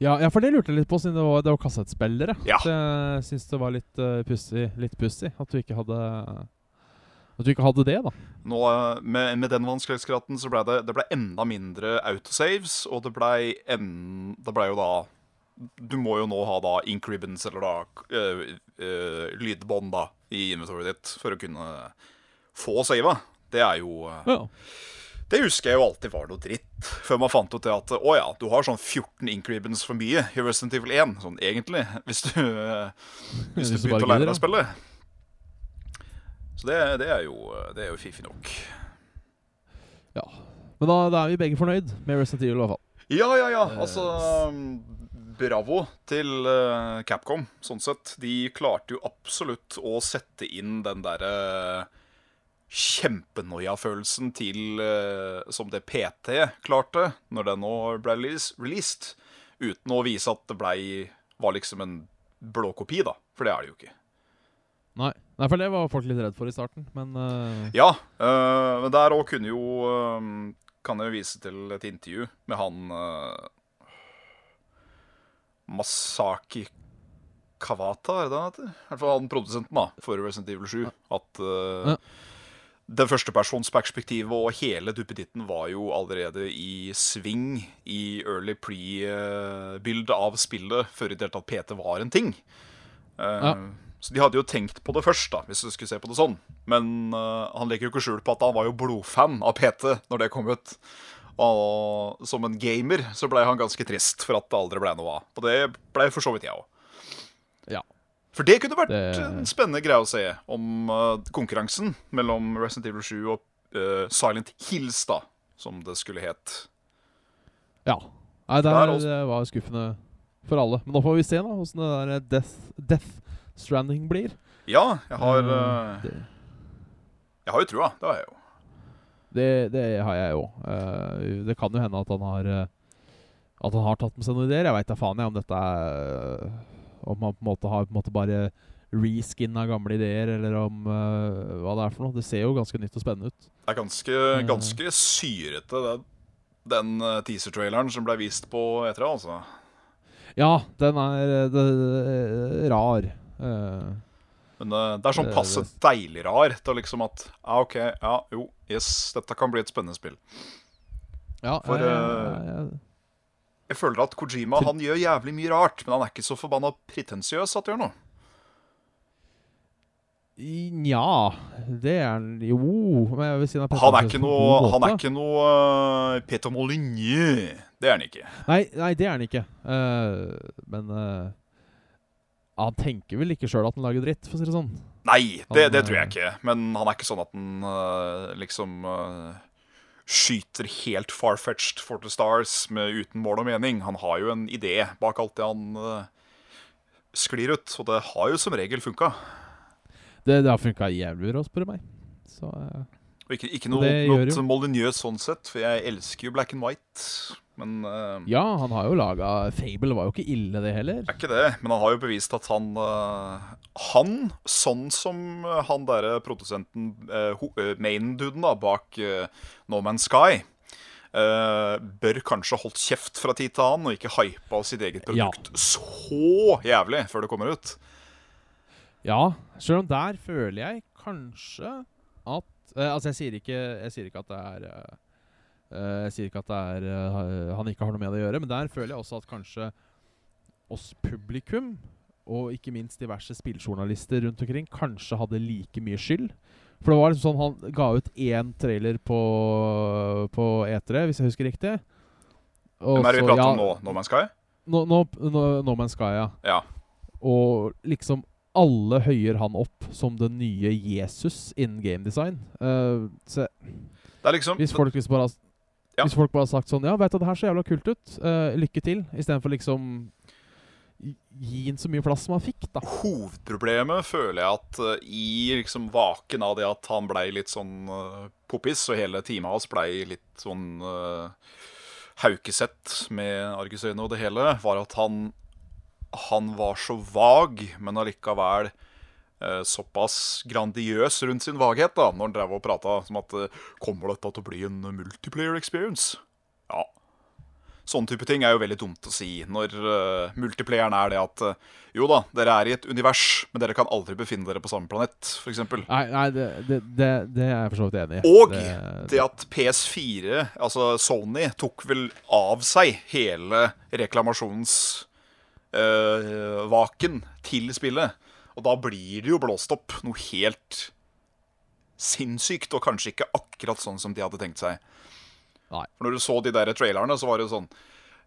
[SPEAKER 2] Ja, ja, for det lurte jeg litt på, siden det var, det var kassettspillere.
[SPEAKER 3] Ja.
[SPEAKER 2] Så jeg syns det var litt uh, pussig at du ikke hadde At du ikke hadde det, da.
[SPEAKER 3] Nå, med, med den vanskelighetsgraden så ble det, det ble enda mindre autosaves, og det ble, en, det ble jo da Du må jo nå ha da ink ribbons, eller da øh, øh, lydbånd, da, i inventoryet ditt for å kunne få sava. Det er jo
[SPEAKER 2] Ja.
[SPEAKER 3] Det husker jeg jo alltid var noe dritt, før man fant ut det at å ja, du har sånn 14 ink ribbons for mye i Resident Evil 1, sånn egentlig, hvis du, øh, hvis du
[SPEAKER 2] Hvis du
[SPEAKER 3] begynte å lære deg å spille. Så det, det, er jo, det er jo fiffig nok.
[SPEAKER 2] ja. Men da, da er vi begge fornøyd med Resident Evil, i hvert fall.
[SPEAKER 3] Ja, ja, ja. Altså Bravo til eh, Capcom, sånn sett. De klarte jo absolutt å sette inn den derre kjempenoia-følelsen til eh, som det PT klarte når den nå ble released, uten å vise at det blei var liksom en blå kopi, da. For det er det jo ikke.
[SPEAKER 2] Nei. Nei, for det var folk litt redd for i starten, men uh...
[SPEAKER 3] Ja, øh, men der òg kunne jo uh, Kan jeg jo vise til et intervju med han Masaki Kawata, er det han heter? I hvert fall han produsenten da, for Resident Evil 7. At uh,
[SPEAKER 2] Ja.
[SPEAKER 3] det førstepersonsperspektivet og hele duppeditten var jo allerede i sving i early pre-bildet av spillet før i det hele tatt PT var en ting. Uh,
[SPEAKER 2] Ja.
[SPEAKER 3] Så de hadde jo tenkt på det først, da, hvis du skulle se på det sånn. Men uh, han legger jo ikke skjul på at han var jo blodfan av PT når det kom ut. Og som en gamer så blei han ganske trist for at det aldri blei noe av. Og det blei for så vidt jeg òg.
[SPEAKER 2] Ja.
[SPEAKER 3] For det kunne vært
[SPEAKER 2] Det-
[SPEAKER 3] en spennende greie å se om uh, konkurransen mellom Resident Evil 7 og uh, Silent Hills, da, som det skulle het.
[SPEAKER 2] Ja. Nei, det,
[SPEAKER 3] Der
[SPEAKER 2] er, det var skuffende for alle. Men nå får vi se da hvordan det der Death, death Stranding blir.
[SPEAKER 3] Ja, jeg har
[SPEAKER 2] det,
[SPEAKER 3] Jeg har jo trua. Det har jeg jo.
[SPEAKER 2] det, det har jeg òg. det kan jo hende at han har At han har tatt med seg noen ideer. Jeg veit da faen jeg om dette er Om han på en måte har på en måte bare reskinna gamle ideer, eller om uh, hva det er for noe. Det ser jo ganske nytt og spennende ut.
[SPEAKER 3] Det er ganske, ganske syrete, den, den teaser-traileren som ble vist på E3, altså.
[SPEAKER 2] Ja, den er det, det, rar. Eh,
[SPEAKER 3] Men eh, det er sånn passe deilig rar til liksom at Ja, OK, ja, jo, yes, dette kan bli et spennende spill.
[SPEAKER 2] ja,
[SPEAKER 3] For,
[SPEAKER 2] jeg-
[SPEAKER 3] eh,
[SPEAKER 2] jeg-
[SPEAKER 3] Jeg føler at Kojima han gjør jævlig mye rart, men han er ikke så forbanna pretensiøs at han gjør noe.
[SPEAKER 2] Nja Det er han jo men jeg vil si han er
[SPEAKER 3] Han er ikke noe, han er ikke noe uh, Peter Molyneux. Det er han ikke.
[SPEAKER 2] Nei, nei, det er han ikke. Uh, men eh, han tenker vel ikke sjøl at han lager dritt, for å si det sånn.
[SPEAKER 3] Nei, det, det tror jeg
[SPEAKER 2] eh,
[SPEAKER 3] ikke. Men han er ikke sånn at han uh, liksom uh, skyter helt far-fetched for the stars med, uten mål og mening. Han har jo en idé bak alt det han uh, sklir ut, og det har jo som regel funka.
[SPEAKER 2] Det, det har funka jævlig bra, spør du meg. Så
[SPEAKER 3] ikke, ikke noe, noe Molyneux sånn sett, for jeg elsker jo black and white. Men uh,
[SPEAKER 2] Ja, han har jo laga Fable var jo ikke ille, det heller.
[SPEAKER 3] er ikke det. Men han har jo bevist at han uh, Han, sånn som eh, han derre produsenten, uh, main-duden da, bak eh, No Man's Sky Uh, bør kanskje holdt kjeft fra tid til annen og ikke hypa sitt eget
[SPEAKER 2] Ja.
[SPEAKER 3] produkt så jævlig før det kommer ut.
[SPEAKER 2] Ja, sjøl om der føler jeg kanskje at uh, Altså, jeg sier ikke, jeg sier ikke at det er eh, eh, Jeg sier ikke at er eh, han ikke har noe med det å gjøre, men der føler jeg også at kanskje oss publikum, og ikke minst diverse spilljournalister rundt omkring, kanskje hadde like mye skyld. For det var liksom sånn han ga ut én trailer på, på E3, hvis jeg husker riktig. Og
[SPEAKER 3] Hvem er det vi prater
[SPEAKER 2] ja,
[SPEAKER 3] om nå? No Man's Sky?
[SPEAKER 2] No, no, no, no Man's Sky, ja.
[SPEAKER 3] Ja.
[SPEAKER 2] Og liksom alle høyer han opp som den nye Jesus innen gamedesign. Uh, så
[SPEAKER 3] Det er liksom
[SPEAKER 2] hvis folk, liksom bare,
[SPEAKER 3] Ja.
[SPEAKER 2] hvis folk bare har sagt sånn Ja, vet du, det her ser jævla kult ut. Uh, lykke til. Istedenfor liksom gi- den så mye plass som han fikk, da.
[SPEAKER 3] Hovedproblemet føler jeg at uh, i liksom vaken av det at han blei litt sånn uh, poppis, og hele teamet hans blei litt sånn uh, haukesett med argusøyne og det hele, var at han han var så vag, men allikevel såpass grandiøs rundt sin vaghet da, når han drev og prata som at eh, Kommer dette til å bli en multiplayer experience? Ja. Sånn type ting er jo veldig dumt å si når uh, multiplayeren er det at uh, jo da, dere er i et univers, men dere kan aldri befinne dere på samme planet, f.eks.
[SPEAKER 2] Nei, nei det, det, det, det er jeg for så vidt enig i.
[SPEAKER 3] Og
[SPEAKER 2] det,
[SPEAKER 3] at PS4, altså Sony, tok vel av seg hele reklamasjons uh, til spillet. Og da blir det jo blåst opp noe helt sinnssykt, og kanskje ikke akkurat sånn som de hadde tenkt seg.
[SPEAKER 2] Nei.
[SPEAKER 3] For når du så de der trailerne, så var det jo sånn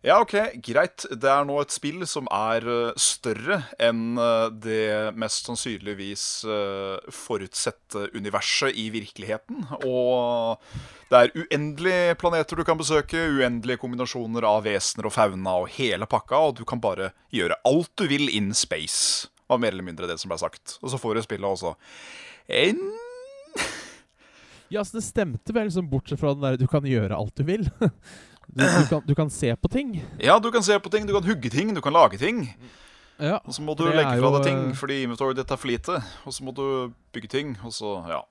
[SPEAKER 3] Ja, OK, greit. Det er nå et spill som er eh, større enn eh, det mest sannsynligvis uh, forutsette universet i virkeligheten. Og det er uendelige planeter du kan besøke, uendelige kombinasjoner av vesener og fauna og hele pakka, og du kan bare gjøre alt du vil in space. Var mer eller mindre det som ble sagt. Og så får du spillet også en
[SPEAKER 2] Ja, så det stemte vel liksom bortsett fra den der du kan gjøre alt du vil. Du, du, kan, du kan se på ting.
[SPEAKER 3] Ja, du kan se på ting, du kan hugge ting, du kan lage ting.
[SPEAKER 2] Ja.
[SPEAKER 3] Og så må du legge fra deg ting
[SPEAKER 2] eh,
[SPEAKER 3] fordi inventory ditt er for lite. Og så må du bygge ting, og så ja.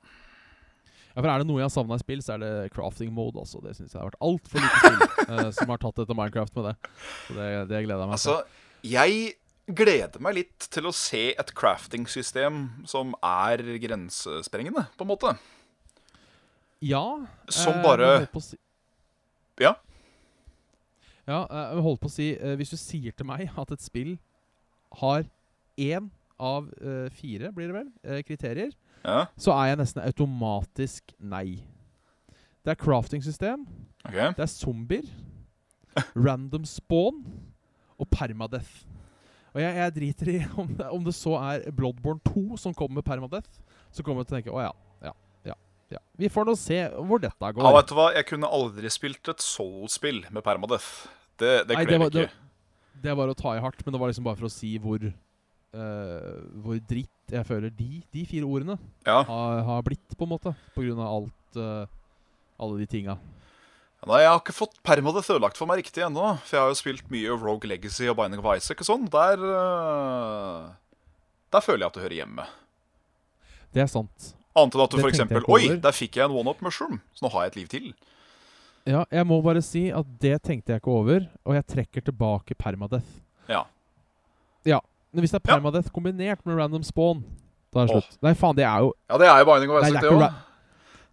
[SPEAKER 2] Ja, for Er det noe jeg har savna i spill, så er det crafting mode. også Det syns jeg har vært altfor lite spill uh, som har tatt etter Minecraft med det. Så Det, det gleder jeg meg til.
[SPEAKER 3] Altså, jeg gleder meg litt til å se et crafting-system som er grensesprengende, på en måte.
[SPEAKER 2] Ja.
[SPEAKER 3] Som
[SPEAKER 2] eh,
[SPEAKER 3] bare-
[SPEAKER 2] si,
[SPEAKER 3] Ja.
[SPEAKER 2] Ja, eh, jeg holdt på å si eh, Hvis du sier til meg at et spill har én av eh, fire, blir det vel, eh, kriterier,
[SPEAKER 3] ja.
[SPEAKER 2] så er jeg nesten automatisk nei. Det er crafting-system,
[SPEAKER 3] Okay.
[SPEAKER 2] det er zombier, random spawn og permadeath. Og jeg, jeg driter i om det, om det så er Bloodborne 2 som kommer med permadeath. Så kommer jeg til å tenke å ja, ja, ja. ja. Vi får nå se hvor dette går.
[SPEAKER 3] Ja, vet du hva? Jeg kunne aldri spilt et Soul-spill med permadeath. Det, det
[SPEAKER 2] Nei, var-
[SPEAKER 3] ikke.
[SPEAKER 2] det var å ta i hardt, men det var liksom bare for å si hvor uh, Hvor dritt jeg føler de, de fire ordene
[SPEAKER 3] Ja.
[SPEAKER 2] har, har blitt, på en måte. På grunn av alt uh, Alle de tinga.
[SPEAKER 3] Nei, Jeg har ikke fått permadeath ødelagt for meg riktig ennå. For jeg har jo spilt mye Rogue Legacy og Binding of Isaac og sånn. Der øh, Der føler jeg at det hører hjemme.
[SPEAKER 2] Det er sant.
[SPEAKER 3] Annet enn at du
[SPEAKER 2] f.eks.
[SPEAKER 3] Oi, der fikk jeg en one-up mushroom, så nå har jeg et liv til.
[SPEAKER 2] Ja, jeg må bare si at det tenkte jeg ikke over, og jeg trekker tilbake permadeath.
[SPEAKER 3] Ja.
[SPEAKER 2] Ja, Men hvis det er
[SPEAKER 3] Ja.
[SPEAKER 2] permadeath kombinert med random spawn, da er det slutt. Nei, faen, det er jo
[SPEAKER 3] Ja, det er jo Binding of Isaac,
[SPEAKER 2] det
[SPEAKER 3] det òg.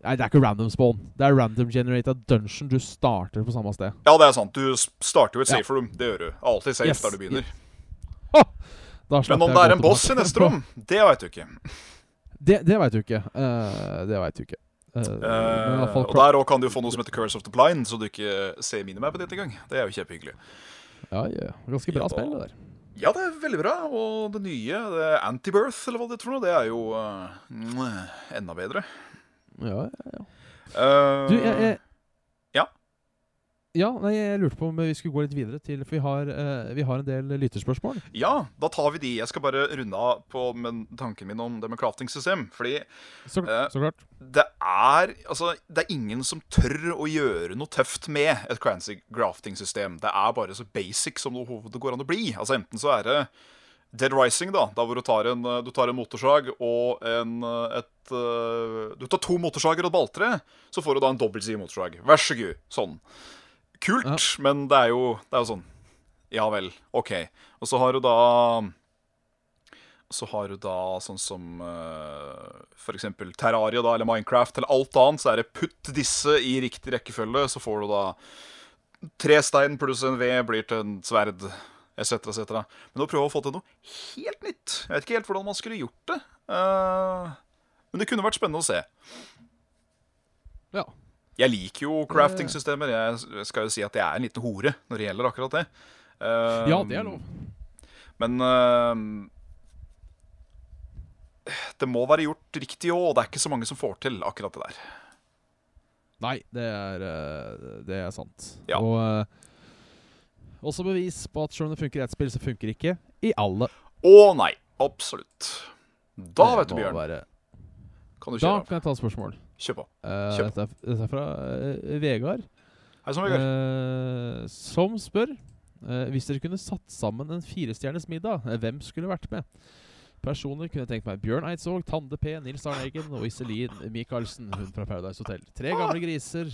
[SPEAKER 2] Nei, det er ikke random spawn. Det er random generated dungeon. Du starter på samme sted.
[SPEAKER 3] Ja, det er sant. Du starter jo et safe room. Det gjør du. Alltid safe
[SPEAKER 2] Yes.
[SPEAKER 3] der du begynner.
[SPEAKER 2] Slapp
[SPEAKER 3] Men om det er en boss i neste rom, det veit du ikke.
[SPEAKER 2] Det, det veit du ikke. Uh, det veit du ikke. Uh,
[SPEAKER 3] Eh, og der òg kan du få noe som heter Curse of the Blind, så du ikke ser minimapet ditt engang. Det er jo kjempehyggelig.
[SPEAKER 2] Ja, ja. Ganske bra
[SPEAKER 3] Ja,
[SPEAKER 2] spill, det der.
[SPEAKER 3] Ja, det er veldig bra. Og det nye, det Antibirth, eller hva det er, det er jo enda bedre.
[SPEAKER 2] Ja, ja, ja.
[SPEAKER 3] Uh,
[SPEAKER 2] Du, jeg, jeg
[SPEAKER 3] Ja.
[SPEAKER 2] Ja, nei, jeg lurte på om vi skulle gå litt videre til For vi har, uh, vi har en del lytterspørsmål.
[SPEAKER 3] Ja, da tar vi de. Jeg skal bare runde av på med tanken min om det med crafting-system. Fordi
[SPEAKER 2] Så,
[SPEAKER 3] uh,
[SPEAKER 2] så
[SPEAKER 3] det er Altså, det er ingen som tør å gjøre noe tøft med et crancy grafting-system. Det er bare så basic som det går an å bli. Altså Enten så er det Dead Rising, da, da hvor du tar en, du tar en motorsag og en et øh, Du tar to motorsager og et balltre, så får du da en dobbeltside motorsag. Vær så god. Sånn. Kult,
[SPEAKER 2] Ja.
[SPEAKER 3] men det er, jo, det er jo sånn Ja vel, OK. Og så har du da så har du da sånn som uh, f.eks. Terraria da, eller Minecraft eller alt annet. Så er det putt disse i riktig rekkefølge, så får du da tre stein pluss en ved blir til en sverd, etc., etc. Men å prøve å få til noe helt nytt Jeg vet ikke helt hvordan man skulle gjort det. Uh, men det kunne vært spennende å se.
[SPEAKER 2] Ja.
[SPEAKER 3] Jeg liker jo crafting-systemer. Jeg skal jo si at jeg er en liten hore når det gjelder akkurat det. Uh,
[SPEAKER 2] ja, det er lov.
[SPEAKER 3] Men uh, det må være gjort riktig òg, og det er ikke så mange som får til akkurat det der.
[SPEAKER 2] Nei, det er, eh, det er sant.
[SPEAKER 3] Ja.
[SPEAKER 2] Og eh, også bevis på at selv om det funker i ett spill, så funker det ikke i alle.
[SPEAKER 3] Å nei, absolutt. Da,
[SPEAKER 2] Det
[SPEAKER 3] vet du, Bjørn,
[SPEAKER 2] være-
[SPEAKER 3] kan du
[SPEAKER 2] Da kan jeg ta et spørsmål.
[SPEAKER 3] Kjør på.
[SPEAKER 2] Eh,
[SPEAKER 3] Kjør.
[SPEAKER 2] dette, er, dette er fra uh, Vegard.
[SPEAKER 3] Hei sann, Vegard.
[SPEAKER 2] Uh, som spør Hvis dere kunne satt sammen en firestjerners middag, hvem skulle vært med? Personer kunne tenkt meg Bjørn Eidsvåg, Tande P, Nils Arne Eggen og Iselin Michaelsen, hun fra Paradise Hotel. Tre gamle griser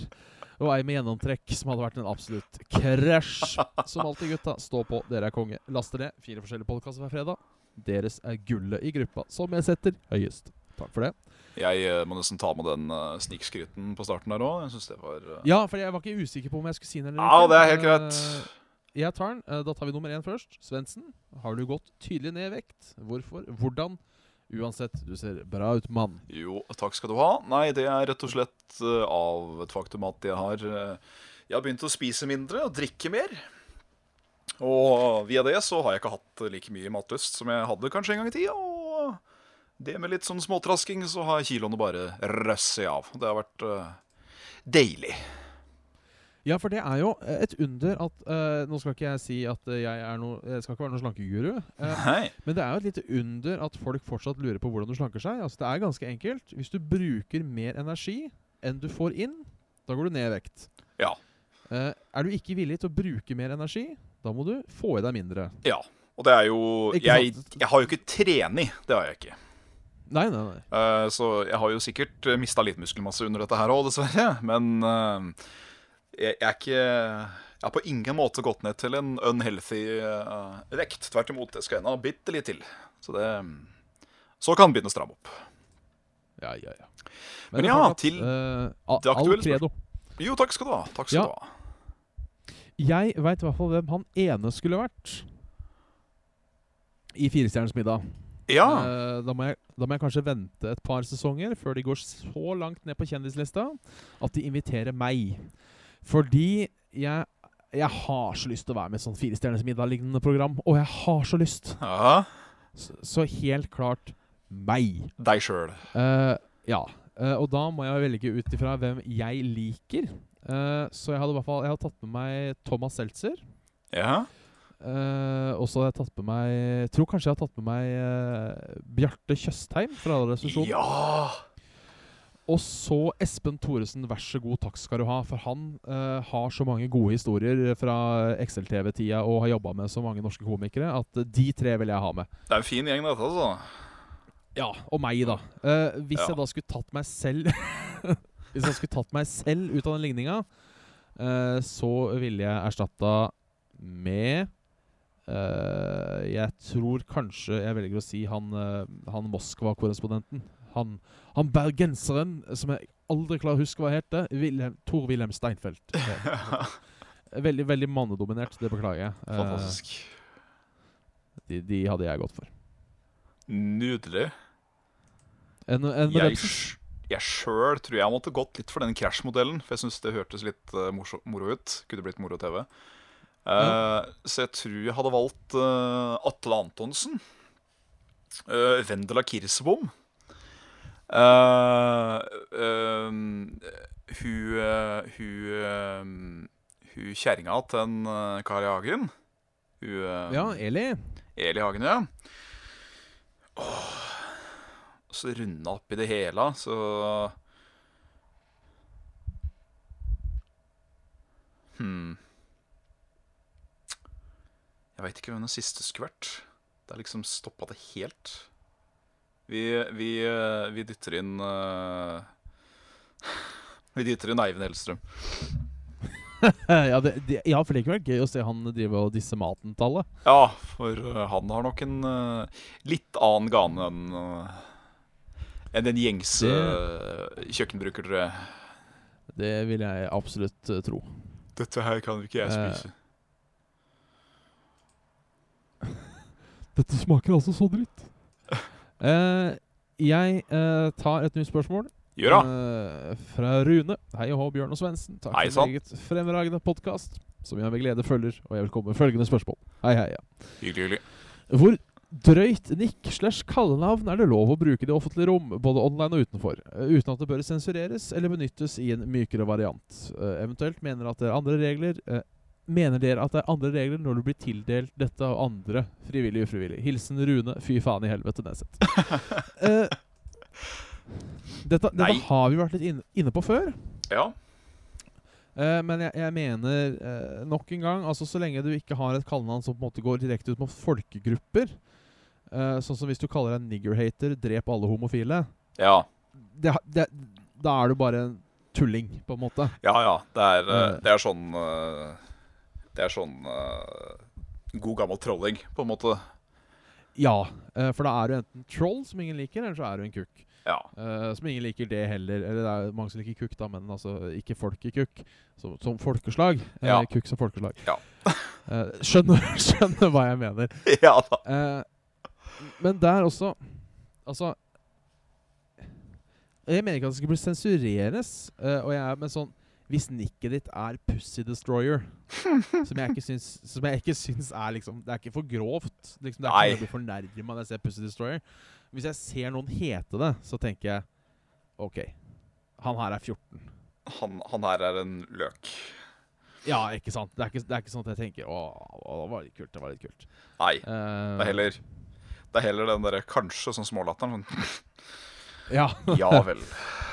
[SPEAKER 2] og ei med gjennomtrekk som hadde vært en absolutt krasj. Som alltid, gutta. Stå på, dere er konge. Laster ned. Fire forskjellige podkaster hver fredag. Deres er gullet i gruppa, som jeg setter høyest. Takk for det.
[SPEAKER 3] Jeg eh, må nesten ta med den uh, snikskryten på starten der òg. Eh,
[SPEAKER 2] Ja, for jeg var ikke usikker på om jeg skulle si den eller
[SPEAKER 3] Ja, det er helt greit.
[SPEAKER 2] Eh, Jeg tar den. Da tar vi nummer én først. Svendsen, har du gått tydelig ned i vekt? Hvorfor? Hvordan? Uansett, du ser bra ut, mann.
[SPEAKER 3] Jo, takk skal du ha. Nei, det er rett og slett eh, av et faktum at jeg har eh, Jeg har begynt å spise mindre og drikke mer. Og via det så har jeg ikke hatt like mye matlyst som jeg hadde kanskje en gang i tida. Og det med litt sånn småtrasking, så har kiloene bare røsset av. Det har vært eh, deilig.
[SPEAKER 2] Ja, for det er jo eh, et under at uh, Nå skal ikke jeg si at eh, jeg er noe Jeg skal ikke være noen slankeguru.
[SPEAKER 3] Uh,
[SPEAKER 2] men det er jo et lite under at folk fortsatt lurer på hvordan du slanker seg. Altså, det er ganske enkelt. Hvis du bruker mer energi enn du får inn, da går du ned i vekt.
[SPEAKER 3] Ja.
[SPEAKER 2] Uh, er du ikke villig til å bruke mer energi, da må du få i deg mindre.
[SPEAKER 3] Ja. Og det er jo jeg, jeg har jo ikke trening. Det har jeg ikke.
[SPEAKER 2] Nei, nei, nei.
[SPEAKER 3] Så jeg har jo sikkert mista litt muskelmasse under dette her òg, dessverre. Men jeg, jeg er ikke Jeg har på ingen måte gått ned til en unhealthy uh, vekt. Tvert imot, det skal ennå bitte litt til. Så det Så kan begynne å stramme opp.
[SPEAKER 2] Ja, ja, ja.
[SPEAKER 3] Men
[SPEAKER 2] er
[SPEAKER 3] ja,
[SPEAKER 2] klart
[SPEAKER 3] til
[SPEAKER 2] uh,
[SPEAKER 3] det aktuelle
[SPEAKER 2] spørsmålet.
[SPEAKER 3] Jo, takk skal du ha. Takk skal
[SPEAKER 2] Ja.
[SPEAKER 3] du ha.
[SPEAKER 2] Jeg veit i hvert fall hvem han ene skulle vært i Firestjerners middag.
[SPEAKER 3] Ja.
[SPEAKER 2] Eh, da, må jeg, da må jeg kanskje vente et par sesonger før de går så langt ned på kjendislista at de inviterer meg. Fordi jeg, jeg har så lyst til å være med i sånn Firestjerners middag-lignende program. Og jeg har så lyst!
[SPEAKER 3] ja.
[SPEAKER 2] Så, så helt klart meg.
[SPEAKER 3] Deg sjøl.
[SPEAKER 2] Uh, ja. Uh, og da må jeg velge ut ifra hvem jeg liker. Uh, så jeg hadde i hvert fall Jeg hadde tatt med meg Thomas Seltzer.
[SPEAKER 3] Ja.
[SPEAKER 2] Uh, og så hadde jeg tatt med meg tror kanskje jeg har tatt med meg uh, Bjarte Tjøstheim fra Radioresepsjonen.
[SPEAKER 3] ja.
[SPEAKER 2] Og så Espen Thoresen, vær så god, takk skal du ha. For han eh, har så mange gode historier fra XL-TV-tida og har jobba med så mange norske komikere at eh, de tre vil jeg ha med.
[SPEAKER 3] Det er en fin gjeng, dette, altså.
[SPEAKER 2] Ja, og meg, da. Eh, hvis
[SPEAKER 3] Ja.
[SPEAKER 2] jeg da skulle tatt meg selv Hvis jeg skulle tatt meg selv ut av den ligninga, eh, så ville jeg erstatta med eh, Jeg tror kanskje jeg velger å si han, uh, han Moskva-korrespondenten. Han, han bergenseren som jeg aldri klarer å huske hva heter. Wilhelm, Tor Wilhelm Steinfeld. Eh, veldig veldig mannedominert, det beklager jeg. Eh,
[SPEAKER 3] Fantastisk.
[SPEAKER 2] de, de hadde jeg gått for.
[SPEAKER 3] Nydelig.
[SPEAKER 2] En, en
[SPEAKER 3] Jeg, jeg sjøl tror jeg måtte gått litt for den Crash-modellen. For jeg syns det hørtes litt eh, morso- moro ut. Kunne blitt moro-TV. Eh, Så jeg tror jeg hadde valgt uh, Atle Antonsen. Uh, Vendela Kirsebom. Eh, eh, hun eh, hun eh, Hun kjerringa til en uh, Kari Hagen. Hun eh,
[SPEAKER 2] Ja, Eli.
[SPEAKER 3] Eli Hagen, ja. Åh. Så runda opp i det hele, så Hm. Jeg veit ikke hvem den siste skulle vært. Det har liksom stoppa det helt. Vi, vi, eh, vi dytter inn uh, Vi dytter inn Eivind Hellstrøm.
[SPEAKER 2] ja, det, det, ja, for det kunne vært gøy å se han drive og disse maten-tallet.
[SPEAKER 3] Ja, for uh, han har nok en uh, litt annen gane enn enn den gjengse eh, kjøkkenbruker, tror jeg.
[SPEAKER 2] Det vil jeg absolutt tro.
[SPEAKER 3] Dette her kan ikke jeg spise.
[SPEAKER 2] Dette smaker altså så dritt. Eh, jeg uh, tar et nytt spørsmål.
[SPEAKER 3] Gjør da.
[SPEAKER 2] Uh, fra Rune. Hei og hå, Bjørn og Svendsen. Takk
[SPEAKER 3] Hei
[SPEAKER 2] for en meget fremragende podkast, som jeg med glede følger. Og jeg vil komme med følgende spørsmål. Hei, hei, ja.
[SPEAKER 3] Hyggelig, hyggelig.
[SPEAKER 2] Hvor drøyt nikk slash kallenavn er det lov å bruke i det offentlige rom, både online og utenfor, uten at det bør sensureres eller benyttes i en mykere variant? Eventuelt mener at det er andre regler Mener dere at det er andre regler når du blir tildelt dette av andre, frivillig ufrivillig? Hilsen Rune. Fy faen i helvete, Neset. uh, dette, dette har vi vært litt inne, inne på før.
[SPEAKER 3] Ja.
[SPEAKER 2] Uh, men jeg, jeg mener uh, nok en gang Altså Så lenge du ikke har et kallenavn som på en måte går direkte ut mot folkegrupper, uh, sånn som hvis du kaller deg niggerhater, drep alle homofile,
[SPEAKER 3] Ja.
[SPEAKER 2] det, det, da er du bare en tulling, på en måte.
[SPEAKER 3] Ja, ja. Det er, eh,
[SPEAKER 2] Eh.
[SPEAKER 3] det er sånn eh, Det er sånn eh, god gammel trolling, på en måte.
[SPEAKER 2] Ja, eh, for da er du enten troll, som ingen liker, eller så er du en kukk.
[SPEAKER 3] Ja.
[SPEAKER 2] Uh, som ingen liker det heller. Eller det er mange som liker kukk, da, men altså ikke folkekukk. Som, som folkeslag. Eh,
[SPEAKER 3] Ja.
[SPEAKER 2] Kukk som folkeslag.
[SPEAKER 3] Ja.
[SPEAKER 2] uh, skjønner, skjønner hva jeg mener.
[SPEAKER 3] ja da.
[SPEAKER 2] Uh, men der også Altså Jeg mener ikke at det skal bli sensureres. eh, og jeg er med sånn Hvis nikket ditt er Pussy Destroyer, som jeg ikke syns Som jeg ikke syns er liksom Det er ikke for grovt. Liksom, det er ikke noe nærmere når jeg ser Pussy Destroyer. Hvis jeg ser noen hete det, så tenker jeg OK, han her er 14.
[SPEAKER 3] Han, han her er en løk.
[SPEAKER 2] Ja, ikke sant? Det er ikke, det er ikke sånn at jeg tenker Å, å, det var litt kult. Det var litt kult.
[SPEAKER 3] Nei.
[SPEAKER 2] Uh,
[SPEAKER 3] Det er heller Det er heller den derre kanskje sånn smålatteren. Sånn
[SPEAKER 2] Ja.
[SPEAKER 3] ja vel.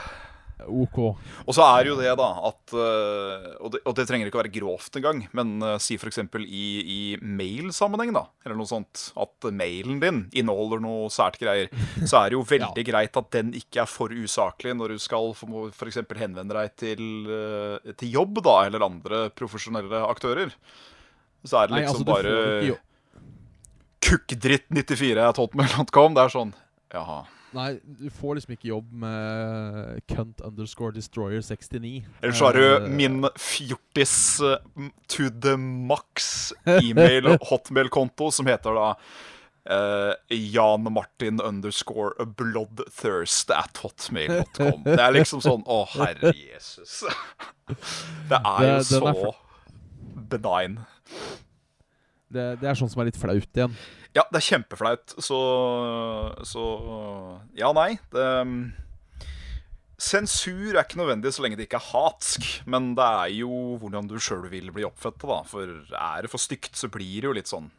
[SPEAKER 2] OK.
[SPEAKER 3] Og så er jo det, da, at øh, og, det, og det trenger ikke å være grovt engang, men uh, si f.eks. i, i mail-sammenheng, da, eller noe sånt, at mailen din inneholder noe sært greier, så er det jo veldig greit at den ikke er for usaklig når du skal f.eks. henvende deg til, uh, til jobb, da, eller andre profesjonelle aktører. Så er det
[SPEAKER 2] Nei,
[SPEAKER 3] liksom
[SPEAKER 2] altså, du får
[SPEAKER 3] bare
[SPEAKER 2] ikke jo-
[SPEAKER 3] kukkdritt94.hotmail.com. Det er sånn Jaha.
[SPEAKER 2] Nei, du får liksom ikke jobb med cunt underscore destroyer 69.
[SPEAKER 3] Eller så har du
[SPEAKER 2] Eh,
[SPEAKER 3] min fjortis eh, to the max e-mail hotmail-konto, som heter da Uh, Jan Martin underscore bloodthirst at hotmail.com. Det er liksom sånn Å, herre Jesus. Det er jo
[SPEAKER 2] Det- så er
[SPEAKER 3] benign.
[SPEAKER 2] det, det er sånn som er litt flaut igjen.
[SPEAKER 3] Ja, det er kjempeflaut. Så Så Ja, nei. Det Sensur er ikke nødvendig så lenge det ikke er hatsk, men det er jo hvordan du sjøl vil bli oppfødt da. For er det for stygt, så blir det jo litt sånn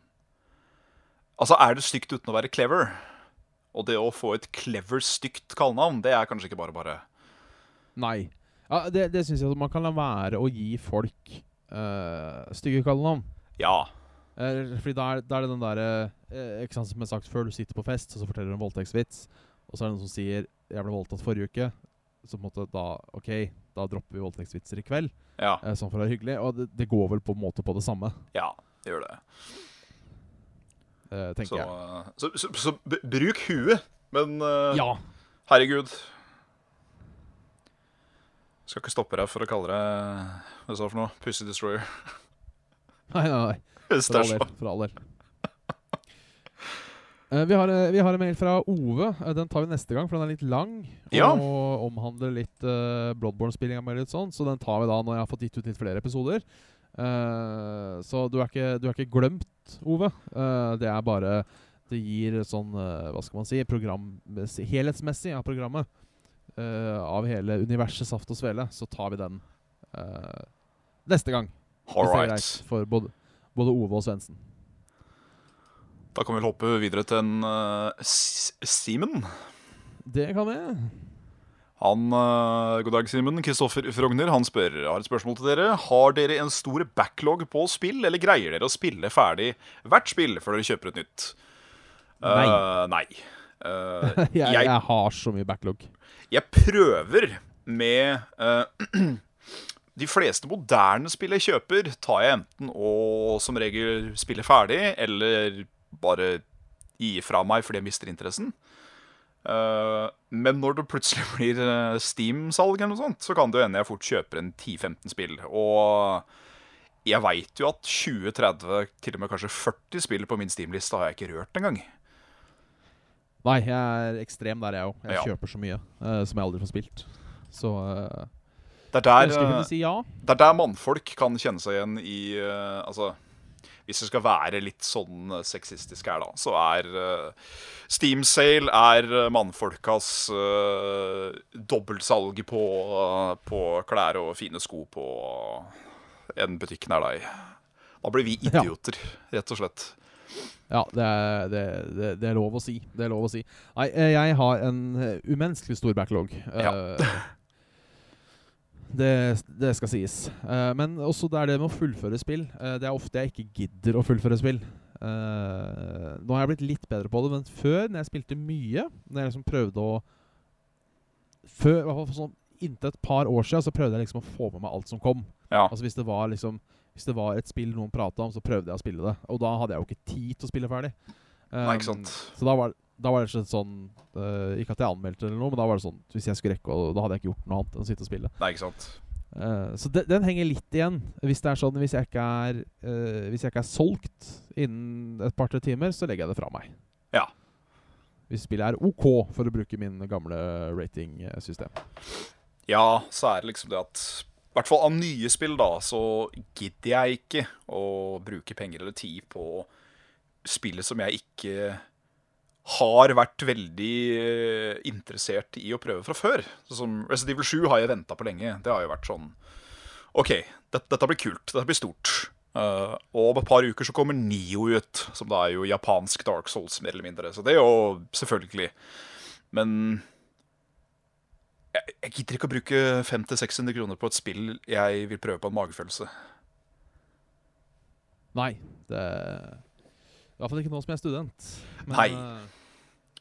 [SPEAKER 3] Altså, er det stygt uten å være clever? Og det å få et clever, stygt kallenavn, det er kanskje ikke bare bare.
[SPEAKER 2] Nei. Ja, det det syns jeg man kan la være å gi folk uh, stygge kallenavn.
[SPEAKER 3] Ja.
[SPEAKER 2] Eh, fordi da er, da er det den derre uh, Ikke sant som jeg har sagt før, du sitter på fest, og så forteller du en voldtektsvits, og så er det noen som sier 'jeg ble voldtatt forrige uke', så på en måte da OK, da dropper vi voldtektsvitser i kveld,
[SPEAKER 3] Ja.
[SPEAKER 2] Uh, sånn for å være hyggelig. Og det, det går vel på en måte på det samme,
[SPEAKER 3] Ja, det gjør det.
[SPEAKER 2] eh, tenker
[SPEAKER 3] Så,
[SPEAKER 2] jeg.
[SPEAKER 3] så, så, så bruk huet, men
[SPEAKER 2] Ja.
[SPEAKER 3] Herregud. Skal ikke stoppe deg for å kalle deg Hva sa du for noe? Pussy Destroyer.
[SPEAKER 2] Nei, nei, nei. For all del. For all del. Eh, vi, har, eh, vi har en mail fra Ove. Uh, den tar vi neste gang, for den er litt lang.
[SPEAKER 3] Ja.
[SPEAKER 2] Og omhandler litt uh, Bloodborne-spillinga sånn, Så den tar vi da når jeg har fått gitt ut litt flere episoder. Så du er, ikke, du er ikke glemt, Ove. Det er bare Det gir sånn Hva skal man si program, Helhetsmessig av programmet. eh, av hele universet Saft og Svele. Så tar vi den neste gang.
[SPEAKER 3] All right.
[SPEAKER 2] for både, både Ove og Svendsen.
[SPEAKER 3] Da kan vi vel hoppe videre til en uh, Simen.
[SPEAKER 2] Det kan vi.
[SPEAKER 3] Han, uh, God dag, Simen. Kristoffer Frogner han spør har et spørsmål til dere. Har dere en stor backlog på spill, eller greier dere å spille ferdig hvert spill før dere kjøper et nytt?
[SPEAKER 2] Nei.
[SPEAKER 3] Uh, nei. Uh,
[SPEAKER 2] jeg,
[SPEAKER 3] jeg,
[SPEAKER 2] jeg har så mye backlog.
[SPEAKER 3] jeg prøver med eh, De fleste moderne spill jeg kjøper, tar jeg enten og som regel spiller ferdig, eller bare gir fra meg fordi jeg mister interessen. Eh, men når det plutselig blir eh, Steam-salg, eller noe sånt, så kan det jo hende jeg fort kjøper en 10-15 spill. Og jeg veit jo at 20-30, til og med kanskje 40 spill på min Steam-liste har jeg ikke rørt engang.
[SPEAKER 2] Nei, jeg er ekstrem der, jeg òg. Jeg
[SPEAKER 3] Ja.
[SPEAKER 2] kjøper så mye uh, som jeg aldri får spilt. Så uh,
[SPEAKER 3] Det er der, eh,
[SPEAKER 2] si ja.
[SPEAKER 3] Det er der mannfolk kan kjenne seg igjen i uh, Altså, hvis det skal være litt sånn eh, sexistisk her, da, så er uh, Steam Sale er eh, mannfolkas uh, dobbeltsalg på, uh, på klær og fine sko på en butikk nær deg. Da blir vi
[SPEAKER 2] Ja.
[SPEAKER 3] idioter, rett og slett.
[SPEAKER 2] Ja, det er, det, det, det er lov å si. Det er lov å si. Nei, eh, jeg har en eh, umenneskelig stor backlog. Eh, det, det skal sies. Uh, men også det er det med å fullføre spill. Uh, det er ofte jeg ikke gidder å fullføre spill. Uh, nå har jeg blitt litt bedre på det, men før, når jeg spilte mye Når jeg liksom prøvde å Før, i hvert fall sånn Inntil et par år siden så prøvde jeg liksom å få med meg alt som kom.
[SPEAKER 3] Ja.
[SPEAKER 2] Altså Hvis det var liksom Hvis det var et spill noen prata om, så prøvde jeg å spille det. Og da hadde jeg jo ikke tid til å spille ferdig.
[SPEAKER 3] Nei, ikke
[SPEAKER 2] Um,
[SPEAKER 3] sant.
[SPEAKER 2] Så da var, da var det slett sånn uh, Ikke at jeg anmeldte eller noe, men da var det sånn Hvis jeg skulle rekke, og da hadde jeg ikke gjort noe annet enn å sitte og spille.
[SPEAKER 3] Nei, ikke sant.
[SPEAKER 2] uh, så de, den henger litt igjen. Hvis det er sånn Hvis jeg ikke er uh, Hvis jeg ikke er solgt innen et par-tre timer, så legger jeg det fra meg.
[SPEAKER 3] Ja.
[SPEAKER 2] Hvis spillet er OK, for å bruke min gamle ratingsystem.
[SPEAKER 3] Ja, så er det liksom det at I hvert fall av nye spill, da, så gidder jeg ikke å bruke penger eller tid på spillet som jeg ikke har vært veldig eh, interessert i å prøve fra før. Som Resident Evil 7 har jeg venta på lenge. Det har jo vært sånn OK, dette, dette blir kult. Dette blir stort. Uh, og om et par uker så kommer Nio ut, som da er jo japansk Dark Souls, mer eller mindre. Så det er jo selvfølgelig Men jeg, jeg gidder ikke å bruke 500-600 kroner på et spill jeg vil prøve på en magefølelse.
[SPEAKER 2] Nei, det i hvert fall ikke nå som jeg er student. Men,
[SPEAKER 3] Nei.
[SPEAKER 2] eh,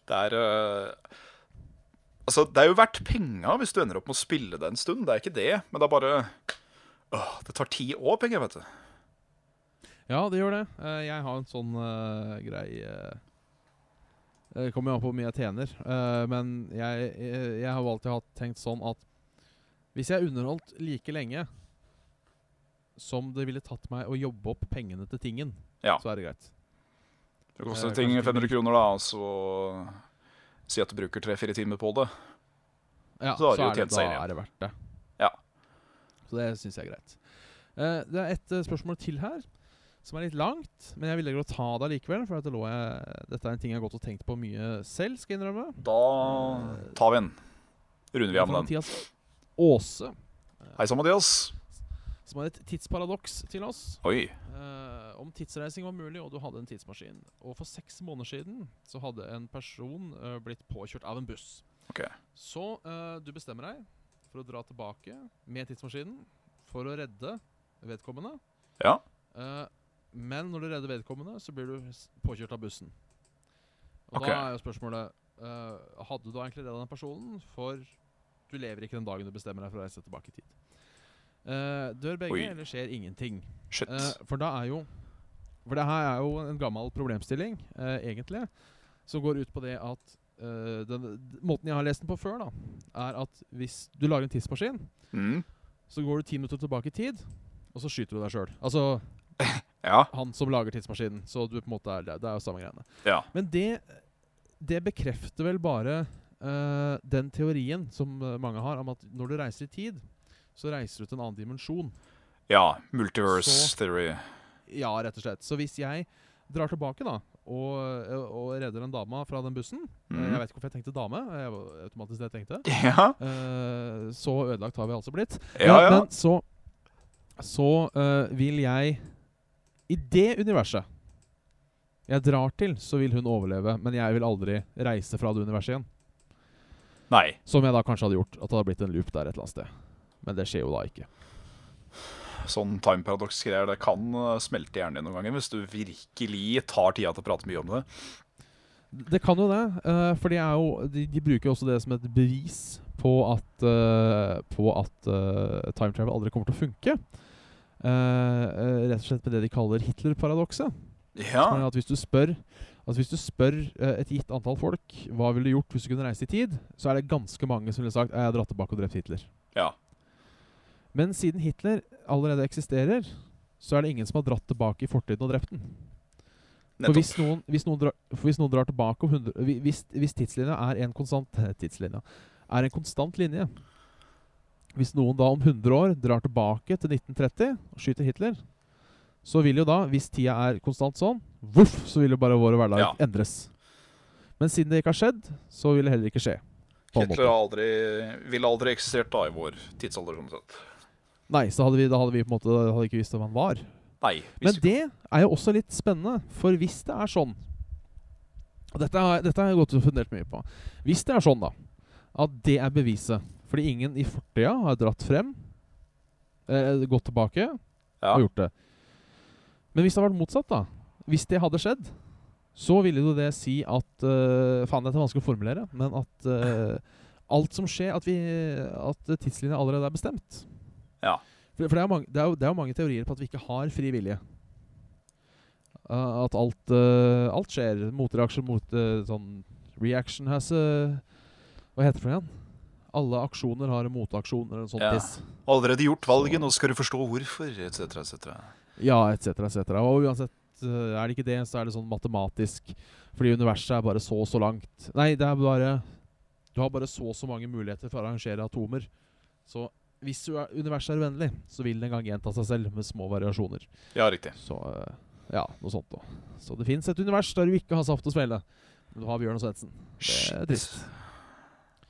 [SPEAKER 3] Det er uh, Altså, det er jo verdt penga hvis du ender opp med å spille det en stund. Det er ikke det, men det er bare uh, Det tar ti år, penger, vet du.
[SPEAKER 2] Ja, det gjør det. Uh, jeg har en sånn grei Det kommer jo an på hvor mye jeg tjener. men jeg, jeg, jeg har alltid hatt tenkt sånn at hvis jeg er underholdt like lenge som det ville tatt meg å jobbe opp pengene til tingen,
[SPEAKER 3] Ja.
[SPEAKER 2] så er det greit.
[SPEAKER 3] Det koster
[SPEAKER 2] Eh,
[SPEAKER 3] ting 500 kroner, da, og så si at du bruker tre-fire timer på det.
[SPEAKER 2] Ja,
[SPEAKER 3] Så har
[SPEAKER 2] så,
[SPEAKER 3] det jo tjent seg
[SPEAKER 2] da
[SPEAKER 3] igjen.
[SPEAKER 2] er det verdt det.
[SPEAKER 3] Ja.
[SPEAKER 2] Så det syns jeg er greit. Eh, det er et eh, spørsmål til her, som er litt langt. Men jeg ville ikke ta det likevel, for at det jeg, dette er en ting jeg har gått og tenkt på mye selv, skal jeg innrømme.
[SPEAKER 3] Da tar vi en. Runder vi av med den.
[SPEAKER 2] Mathias Aase,
[SPEAKER 3] Hei sann, Mathias.
[SPEAKER 2] Som har et tidsparadoks til oss.
[SPEAKER 3] Oi.
[SPEAKER 2] Eh, om tidsreising var mulig, og du hadde en tidsmaskin. Og for seks måneder siden så hadde en person eh, blitt påkjørt av en buss.
[SPEAKER 3] Ok.
[SPEAKER 2] Så eh, du bestemmer deg for å dra tilbake med tidsmaskinen for å redde vedkommende.
[SPEAKER 3] Ja.
[SPEAKER 2] Eh, men når du redder vedkommende, så blir du påkjørt av bussen. Og
[SPEAKER 3] okay.
[SPEAKER 2] da er jo spørsmålet eh, Hadde du da egentlig redda den personen? For du lever ikke den dagen du bestemmer deg for å reise tilbake i tid. Eh, dør begge,
[SPEAKER 3] Oi.
[SPEAKER 2] eller skjer ingenting? Eh, for da er jo For det her er jo en gammel problemstilling, uh, egentlig, som går ut på det at den, Måten jeg har lest den på før, da, er at hvis du lager en tidsmaskin,
[SPEAKER 3] Mm.
[SPEAKER 2] så går du ti minutter tilbake i tid, og så skyter du deg sjøl. Altså
[SPEAKER 3] Ja.
[SPEAKER 2] han som lager tidsmaskinen. Så du på en måte er det, er jo samme greiene.
[SPEAKER 3] Ja.
[SPEAKER 2] Men det, det bekrefter vel bare den teorien som mange har, om at når du reiser i tid, så reiser du til en annen dimensjon.
[SPEAKER 3] ja. Multiverse
[SPEAKER 2] Så-
[SPEAKER 3] theory.
[SPEAKER 2] Ja, rett og slett. Så hvis jeg drar tilbake da, og, og redder en dame fra den bussen
[SPEAKER 3] Mhm.
[SPEAKER 2] Jeg vet ikke hvorfor jeg tenkte dame. Jeg var automatisk det jeg tenkte.
[SPEAKER 3] Ja.
[SPEAKER 2] Uh, så ødelagt har vi altså blitt.
[SPEAKER 3] Ja, ja.
[SPEAKER 2] Men så, så uh, vil jeg I det universet jeg drar til, så vil hun overleve. Men jeg vil aldri reise fra det universet igjen.
[SPEAKER 3] Nei.
[SPEAKER 2] Som jeg da kanskje hadde gjort. At det hadde blitt en loop der et eller annet sted. Men det skjer jo da ikke.
[SPEAKER 3] Sånn time paradox-greier, det kan uh, smelte hjernen din noen ganger hvis du virkelig tar tida til å prate mye om det.
[SPEAKER 2] Det kan jo det. Uh, for de, er jo, de, de bruker jo også det som et bevis på at, uh, på at uh, time travel aldri kommer til å funke. Uh, eh, rett og slett med det de kaller Hitler-paradokset.
[SPEAKER 3] Ja.
[SPEAKER 2] At hvis du spør hvis du spør eh, et gitt antall folk hva ville du gjort hvis du kunne reise i tid, så er det ganske mange som ville sagt jeg har dratt tilbake og drept Hitler.
[SPEAKER 3] Ja.
[SPEAKER 2] Men siden Hitler allerede eksisterer, så er det ingen som har dratt tilbake i fortiden og drept den. For hvis noen, hvis noen, drar, for hvis noen drar tilbake om 100, hvis, hvis tidslinja er en konstant tidslinja, er en konstant linje Hvis noen da om 100 år drar tilbake til 1930 og skyter Hitler, så vil jo da, hvis tida er konstant sånn, voff, så vil jo bare vår hverdag
[SPEAKER 3] Ja.
[SPEAKER 2] endres. Men siden det ikke har skjedd, så vil det heller ikke skje.
[SPEAKER 3] Hitler aldri, ville aldri eksistert da i vår tidsalder. Sånn sett.
[SPEAKER 2] Nei, så hadde vi, da hadde vi på en måte hadde ikke visst hvem han var.
[SPEAKER 3] Nei.
[SPEAKER 2] Men det er jo også litt spennende, for hvis det er sånn Og dette har, dette har jeg gått og fundert mye på. Hvis det er sånn, da, at det er beviset fordi ingen i fortida har dratt frem, eh, gått tilbake
[SPEAKER 3] ja.
[SPEAKER 2] og gjort det Men hvis det hadde vært motsatt, da Hvis det hadde skjedd, så ville jo det si at uh, Faen, dette er vanskelig å formulere, men at uh, alt som skjer At, vi, at tidslinja allerede er bestemt.
[SPEAKER 3] Ja.
[SPEAKER 2] For, for det, er mange, det, er jo, det er jo mange teorier på at vi ikke har fri vilje. Uh, at alt, uh, alt skjer. Motreaksjon mot uh, sånn Reaction has a Hva heter det for igjen? Alle aksjoner har en motaksjon eller en sånn
[SPEAKER 3] Ja.
[SPEAKER 2] piss.
[SPEAKER 3] Allerede gjort valget, nå skal du forstå hvorfor, etc., etc.
[SPEAKER 2] Ja, etc., etc. Og uansett, uh, er det ikke det, så er det sånn matematisk. Fordi universet er bare så og så langt. Nei, det er bare Du har bare så og så mange muligheter for å arrangere atomer. Så hvis er, universet er uendelig, så vil det en gang gjenta seg selv med små variasjoner.
[SPEAKER 3] Ja, riktig.
[SPEAKER 2] Så uh, ja, noe sånt da. Så det fins et univers der du ikke har saft å spille. Men du har Bjørn og Svendsen. Det er trist.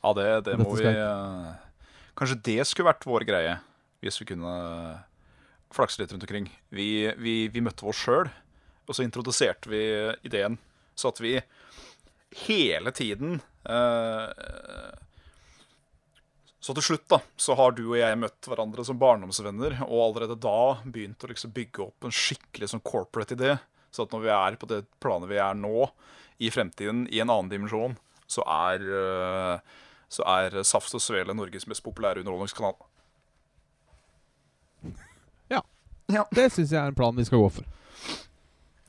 [SPEAKER 3] Ja, det, det må vi eh, Kanskje det skulle vært vår greie, hvis vi kunne flakse litt rundt omkring. Vi, vi, vi møtte oss sjøl, og så introduserte vi ideen, så at vi hele tiden eh, Så til slutt da, så har du og jeg møtt hverandre som barndomsvenner, og allerede da begynt å liksom bygge opp en skikkelig sånn corporate idé. Så at når vi er på det planet vi er nå, i fremtiden, i en annen dimensjon, så er, eh, så er Saft og Svele Norges mest populære underholdningskanal.
[SPEAKER 2] Ja.
[SPEAKER 3] Ja.
[SPEAKER 2] Det syns jeg er en plan vi skal gå for.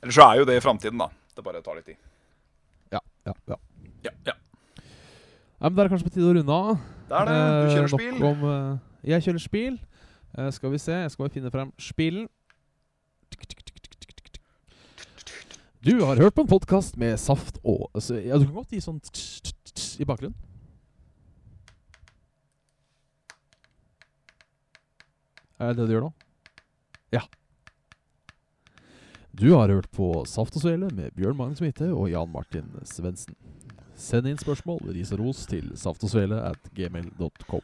[SPEAKER 3] Eller så er jo det i fremtiden, da. Det bare tar litt tid.
[SPEAKER 2] Ja, ja, ja.
[SPEAKER 3] Ja, ja.
[SPEAKER 2] Ja, men Det er kanskje på tide å runde av.
[SPEAKER 3] Det er det. Du
[SPEAKER 2] Eh,
[SPEAKER 3] kjører
[SPEAKER 2] nok
[SPEAKER 3] spill.
[SPEAKER 2] Om, eh, jeg kjører spil. Eh, skal vi se, jeg skal bare finne frem spillen. Du har hørt på en podkast med saft og Ja, du kan godt gi sånn i bakgrunnen. Er det det du gjør nå? Ja. Du har hørt på Saft og Svele med Bjørn Magnus Mitte og Jan Martin Svendsen. Send inn spørsmål, ris og ros til saftogsvele at gmail.com.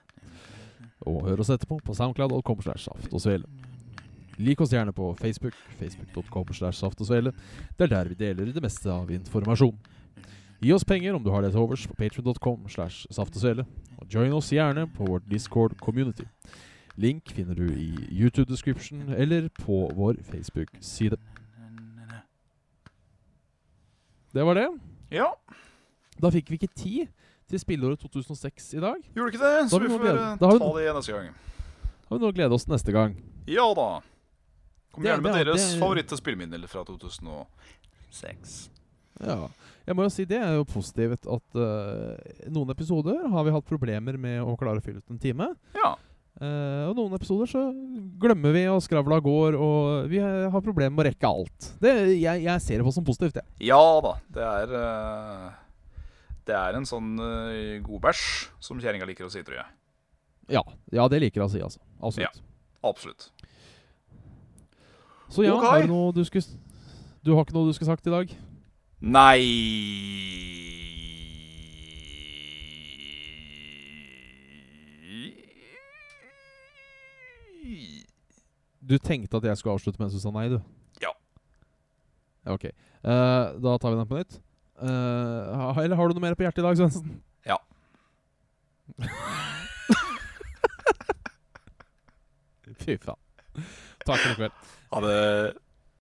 [SPEAKER 2] Og hør oss etterpå på soundcloud.com slash saftosvele. Lik oss gjerne på Facebook, facebook.com slash saftosvele. Det er der vi deler det meste av informasjon. Gi oss penger om du har det til overs på patreon.com slash saftosvele. og. Join oss gjerne på vårt Discord community. Link finner du i YouTube description eller på vår Facebook-side. Det var det.
[SPEAKER 3] Ja,
[SPEAKER 2] Da fikk vi ikke tid til spilleåret 2006 i dag.
[SPEAKER 3] gjorde ikke det? Så
[SPEAKER 2] vi
[SPEAKER 3] får eh, ta
[SPEAKER 2] det
[SPEAKER 3] det neste gang.
[SPEAKER 2] Da har vi nå glede oss til neste gang.
[SPEAKER 3] Ja da. Kom gjerne med deres
[SPEAKER 2] det-
[SPEAKER 3] favoritt-spillminner fra 2006.
[SPEAKER 2] Ja. Jeg må jo si det er jo positivt at uh, noen episoder har vi hatt problemer med å klare å fylle ut en time.
[SPEAKER 3] Ja.
[SPEAKER 2] Uh, og noen episoder så glemmer vi, og skravla går, og vi har problemer med å rekke alt. Det, jeg, jeg ser det på som positivt, jeg.
[SPEAKER 3] Ja da. Det er eh, Det er en sånn uh, god bæsj, som kjerringa liker å si, tror jeg.
[SPEAKER 2] Ja, ja, det liker jeg å si, altså. Absolutt.
[SPEAKER 3] Absolutt.
[SPEAKER 2] Så ja,
[SPEAKER 3] okay.
[SPEAKER 2] har du noe du skulle Du har ikke noe du skulle sagt i dag?
[SPEAKER 3] Nei
[SPEAKER 2] Du tenkte at jeg skulle avslutte mens du sa nei, du?
[SPEAKER 3] Ja.
[SPEAKER 2] Ja, Ok. Uh, da tar vi den på nytt. Ha- eller har du noe mer på hjertet i dag, Svendsen?
[SPEAKER 3] Ja.
[SPEAKER 2] Fy faen. Takk for i kveld.
[SPEAKER 3] Ha det.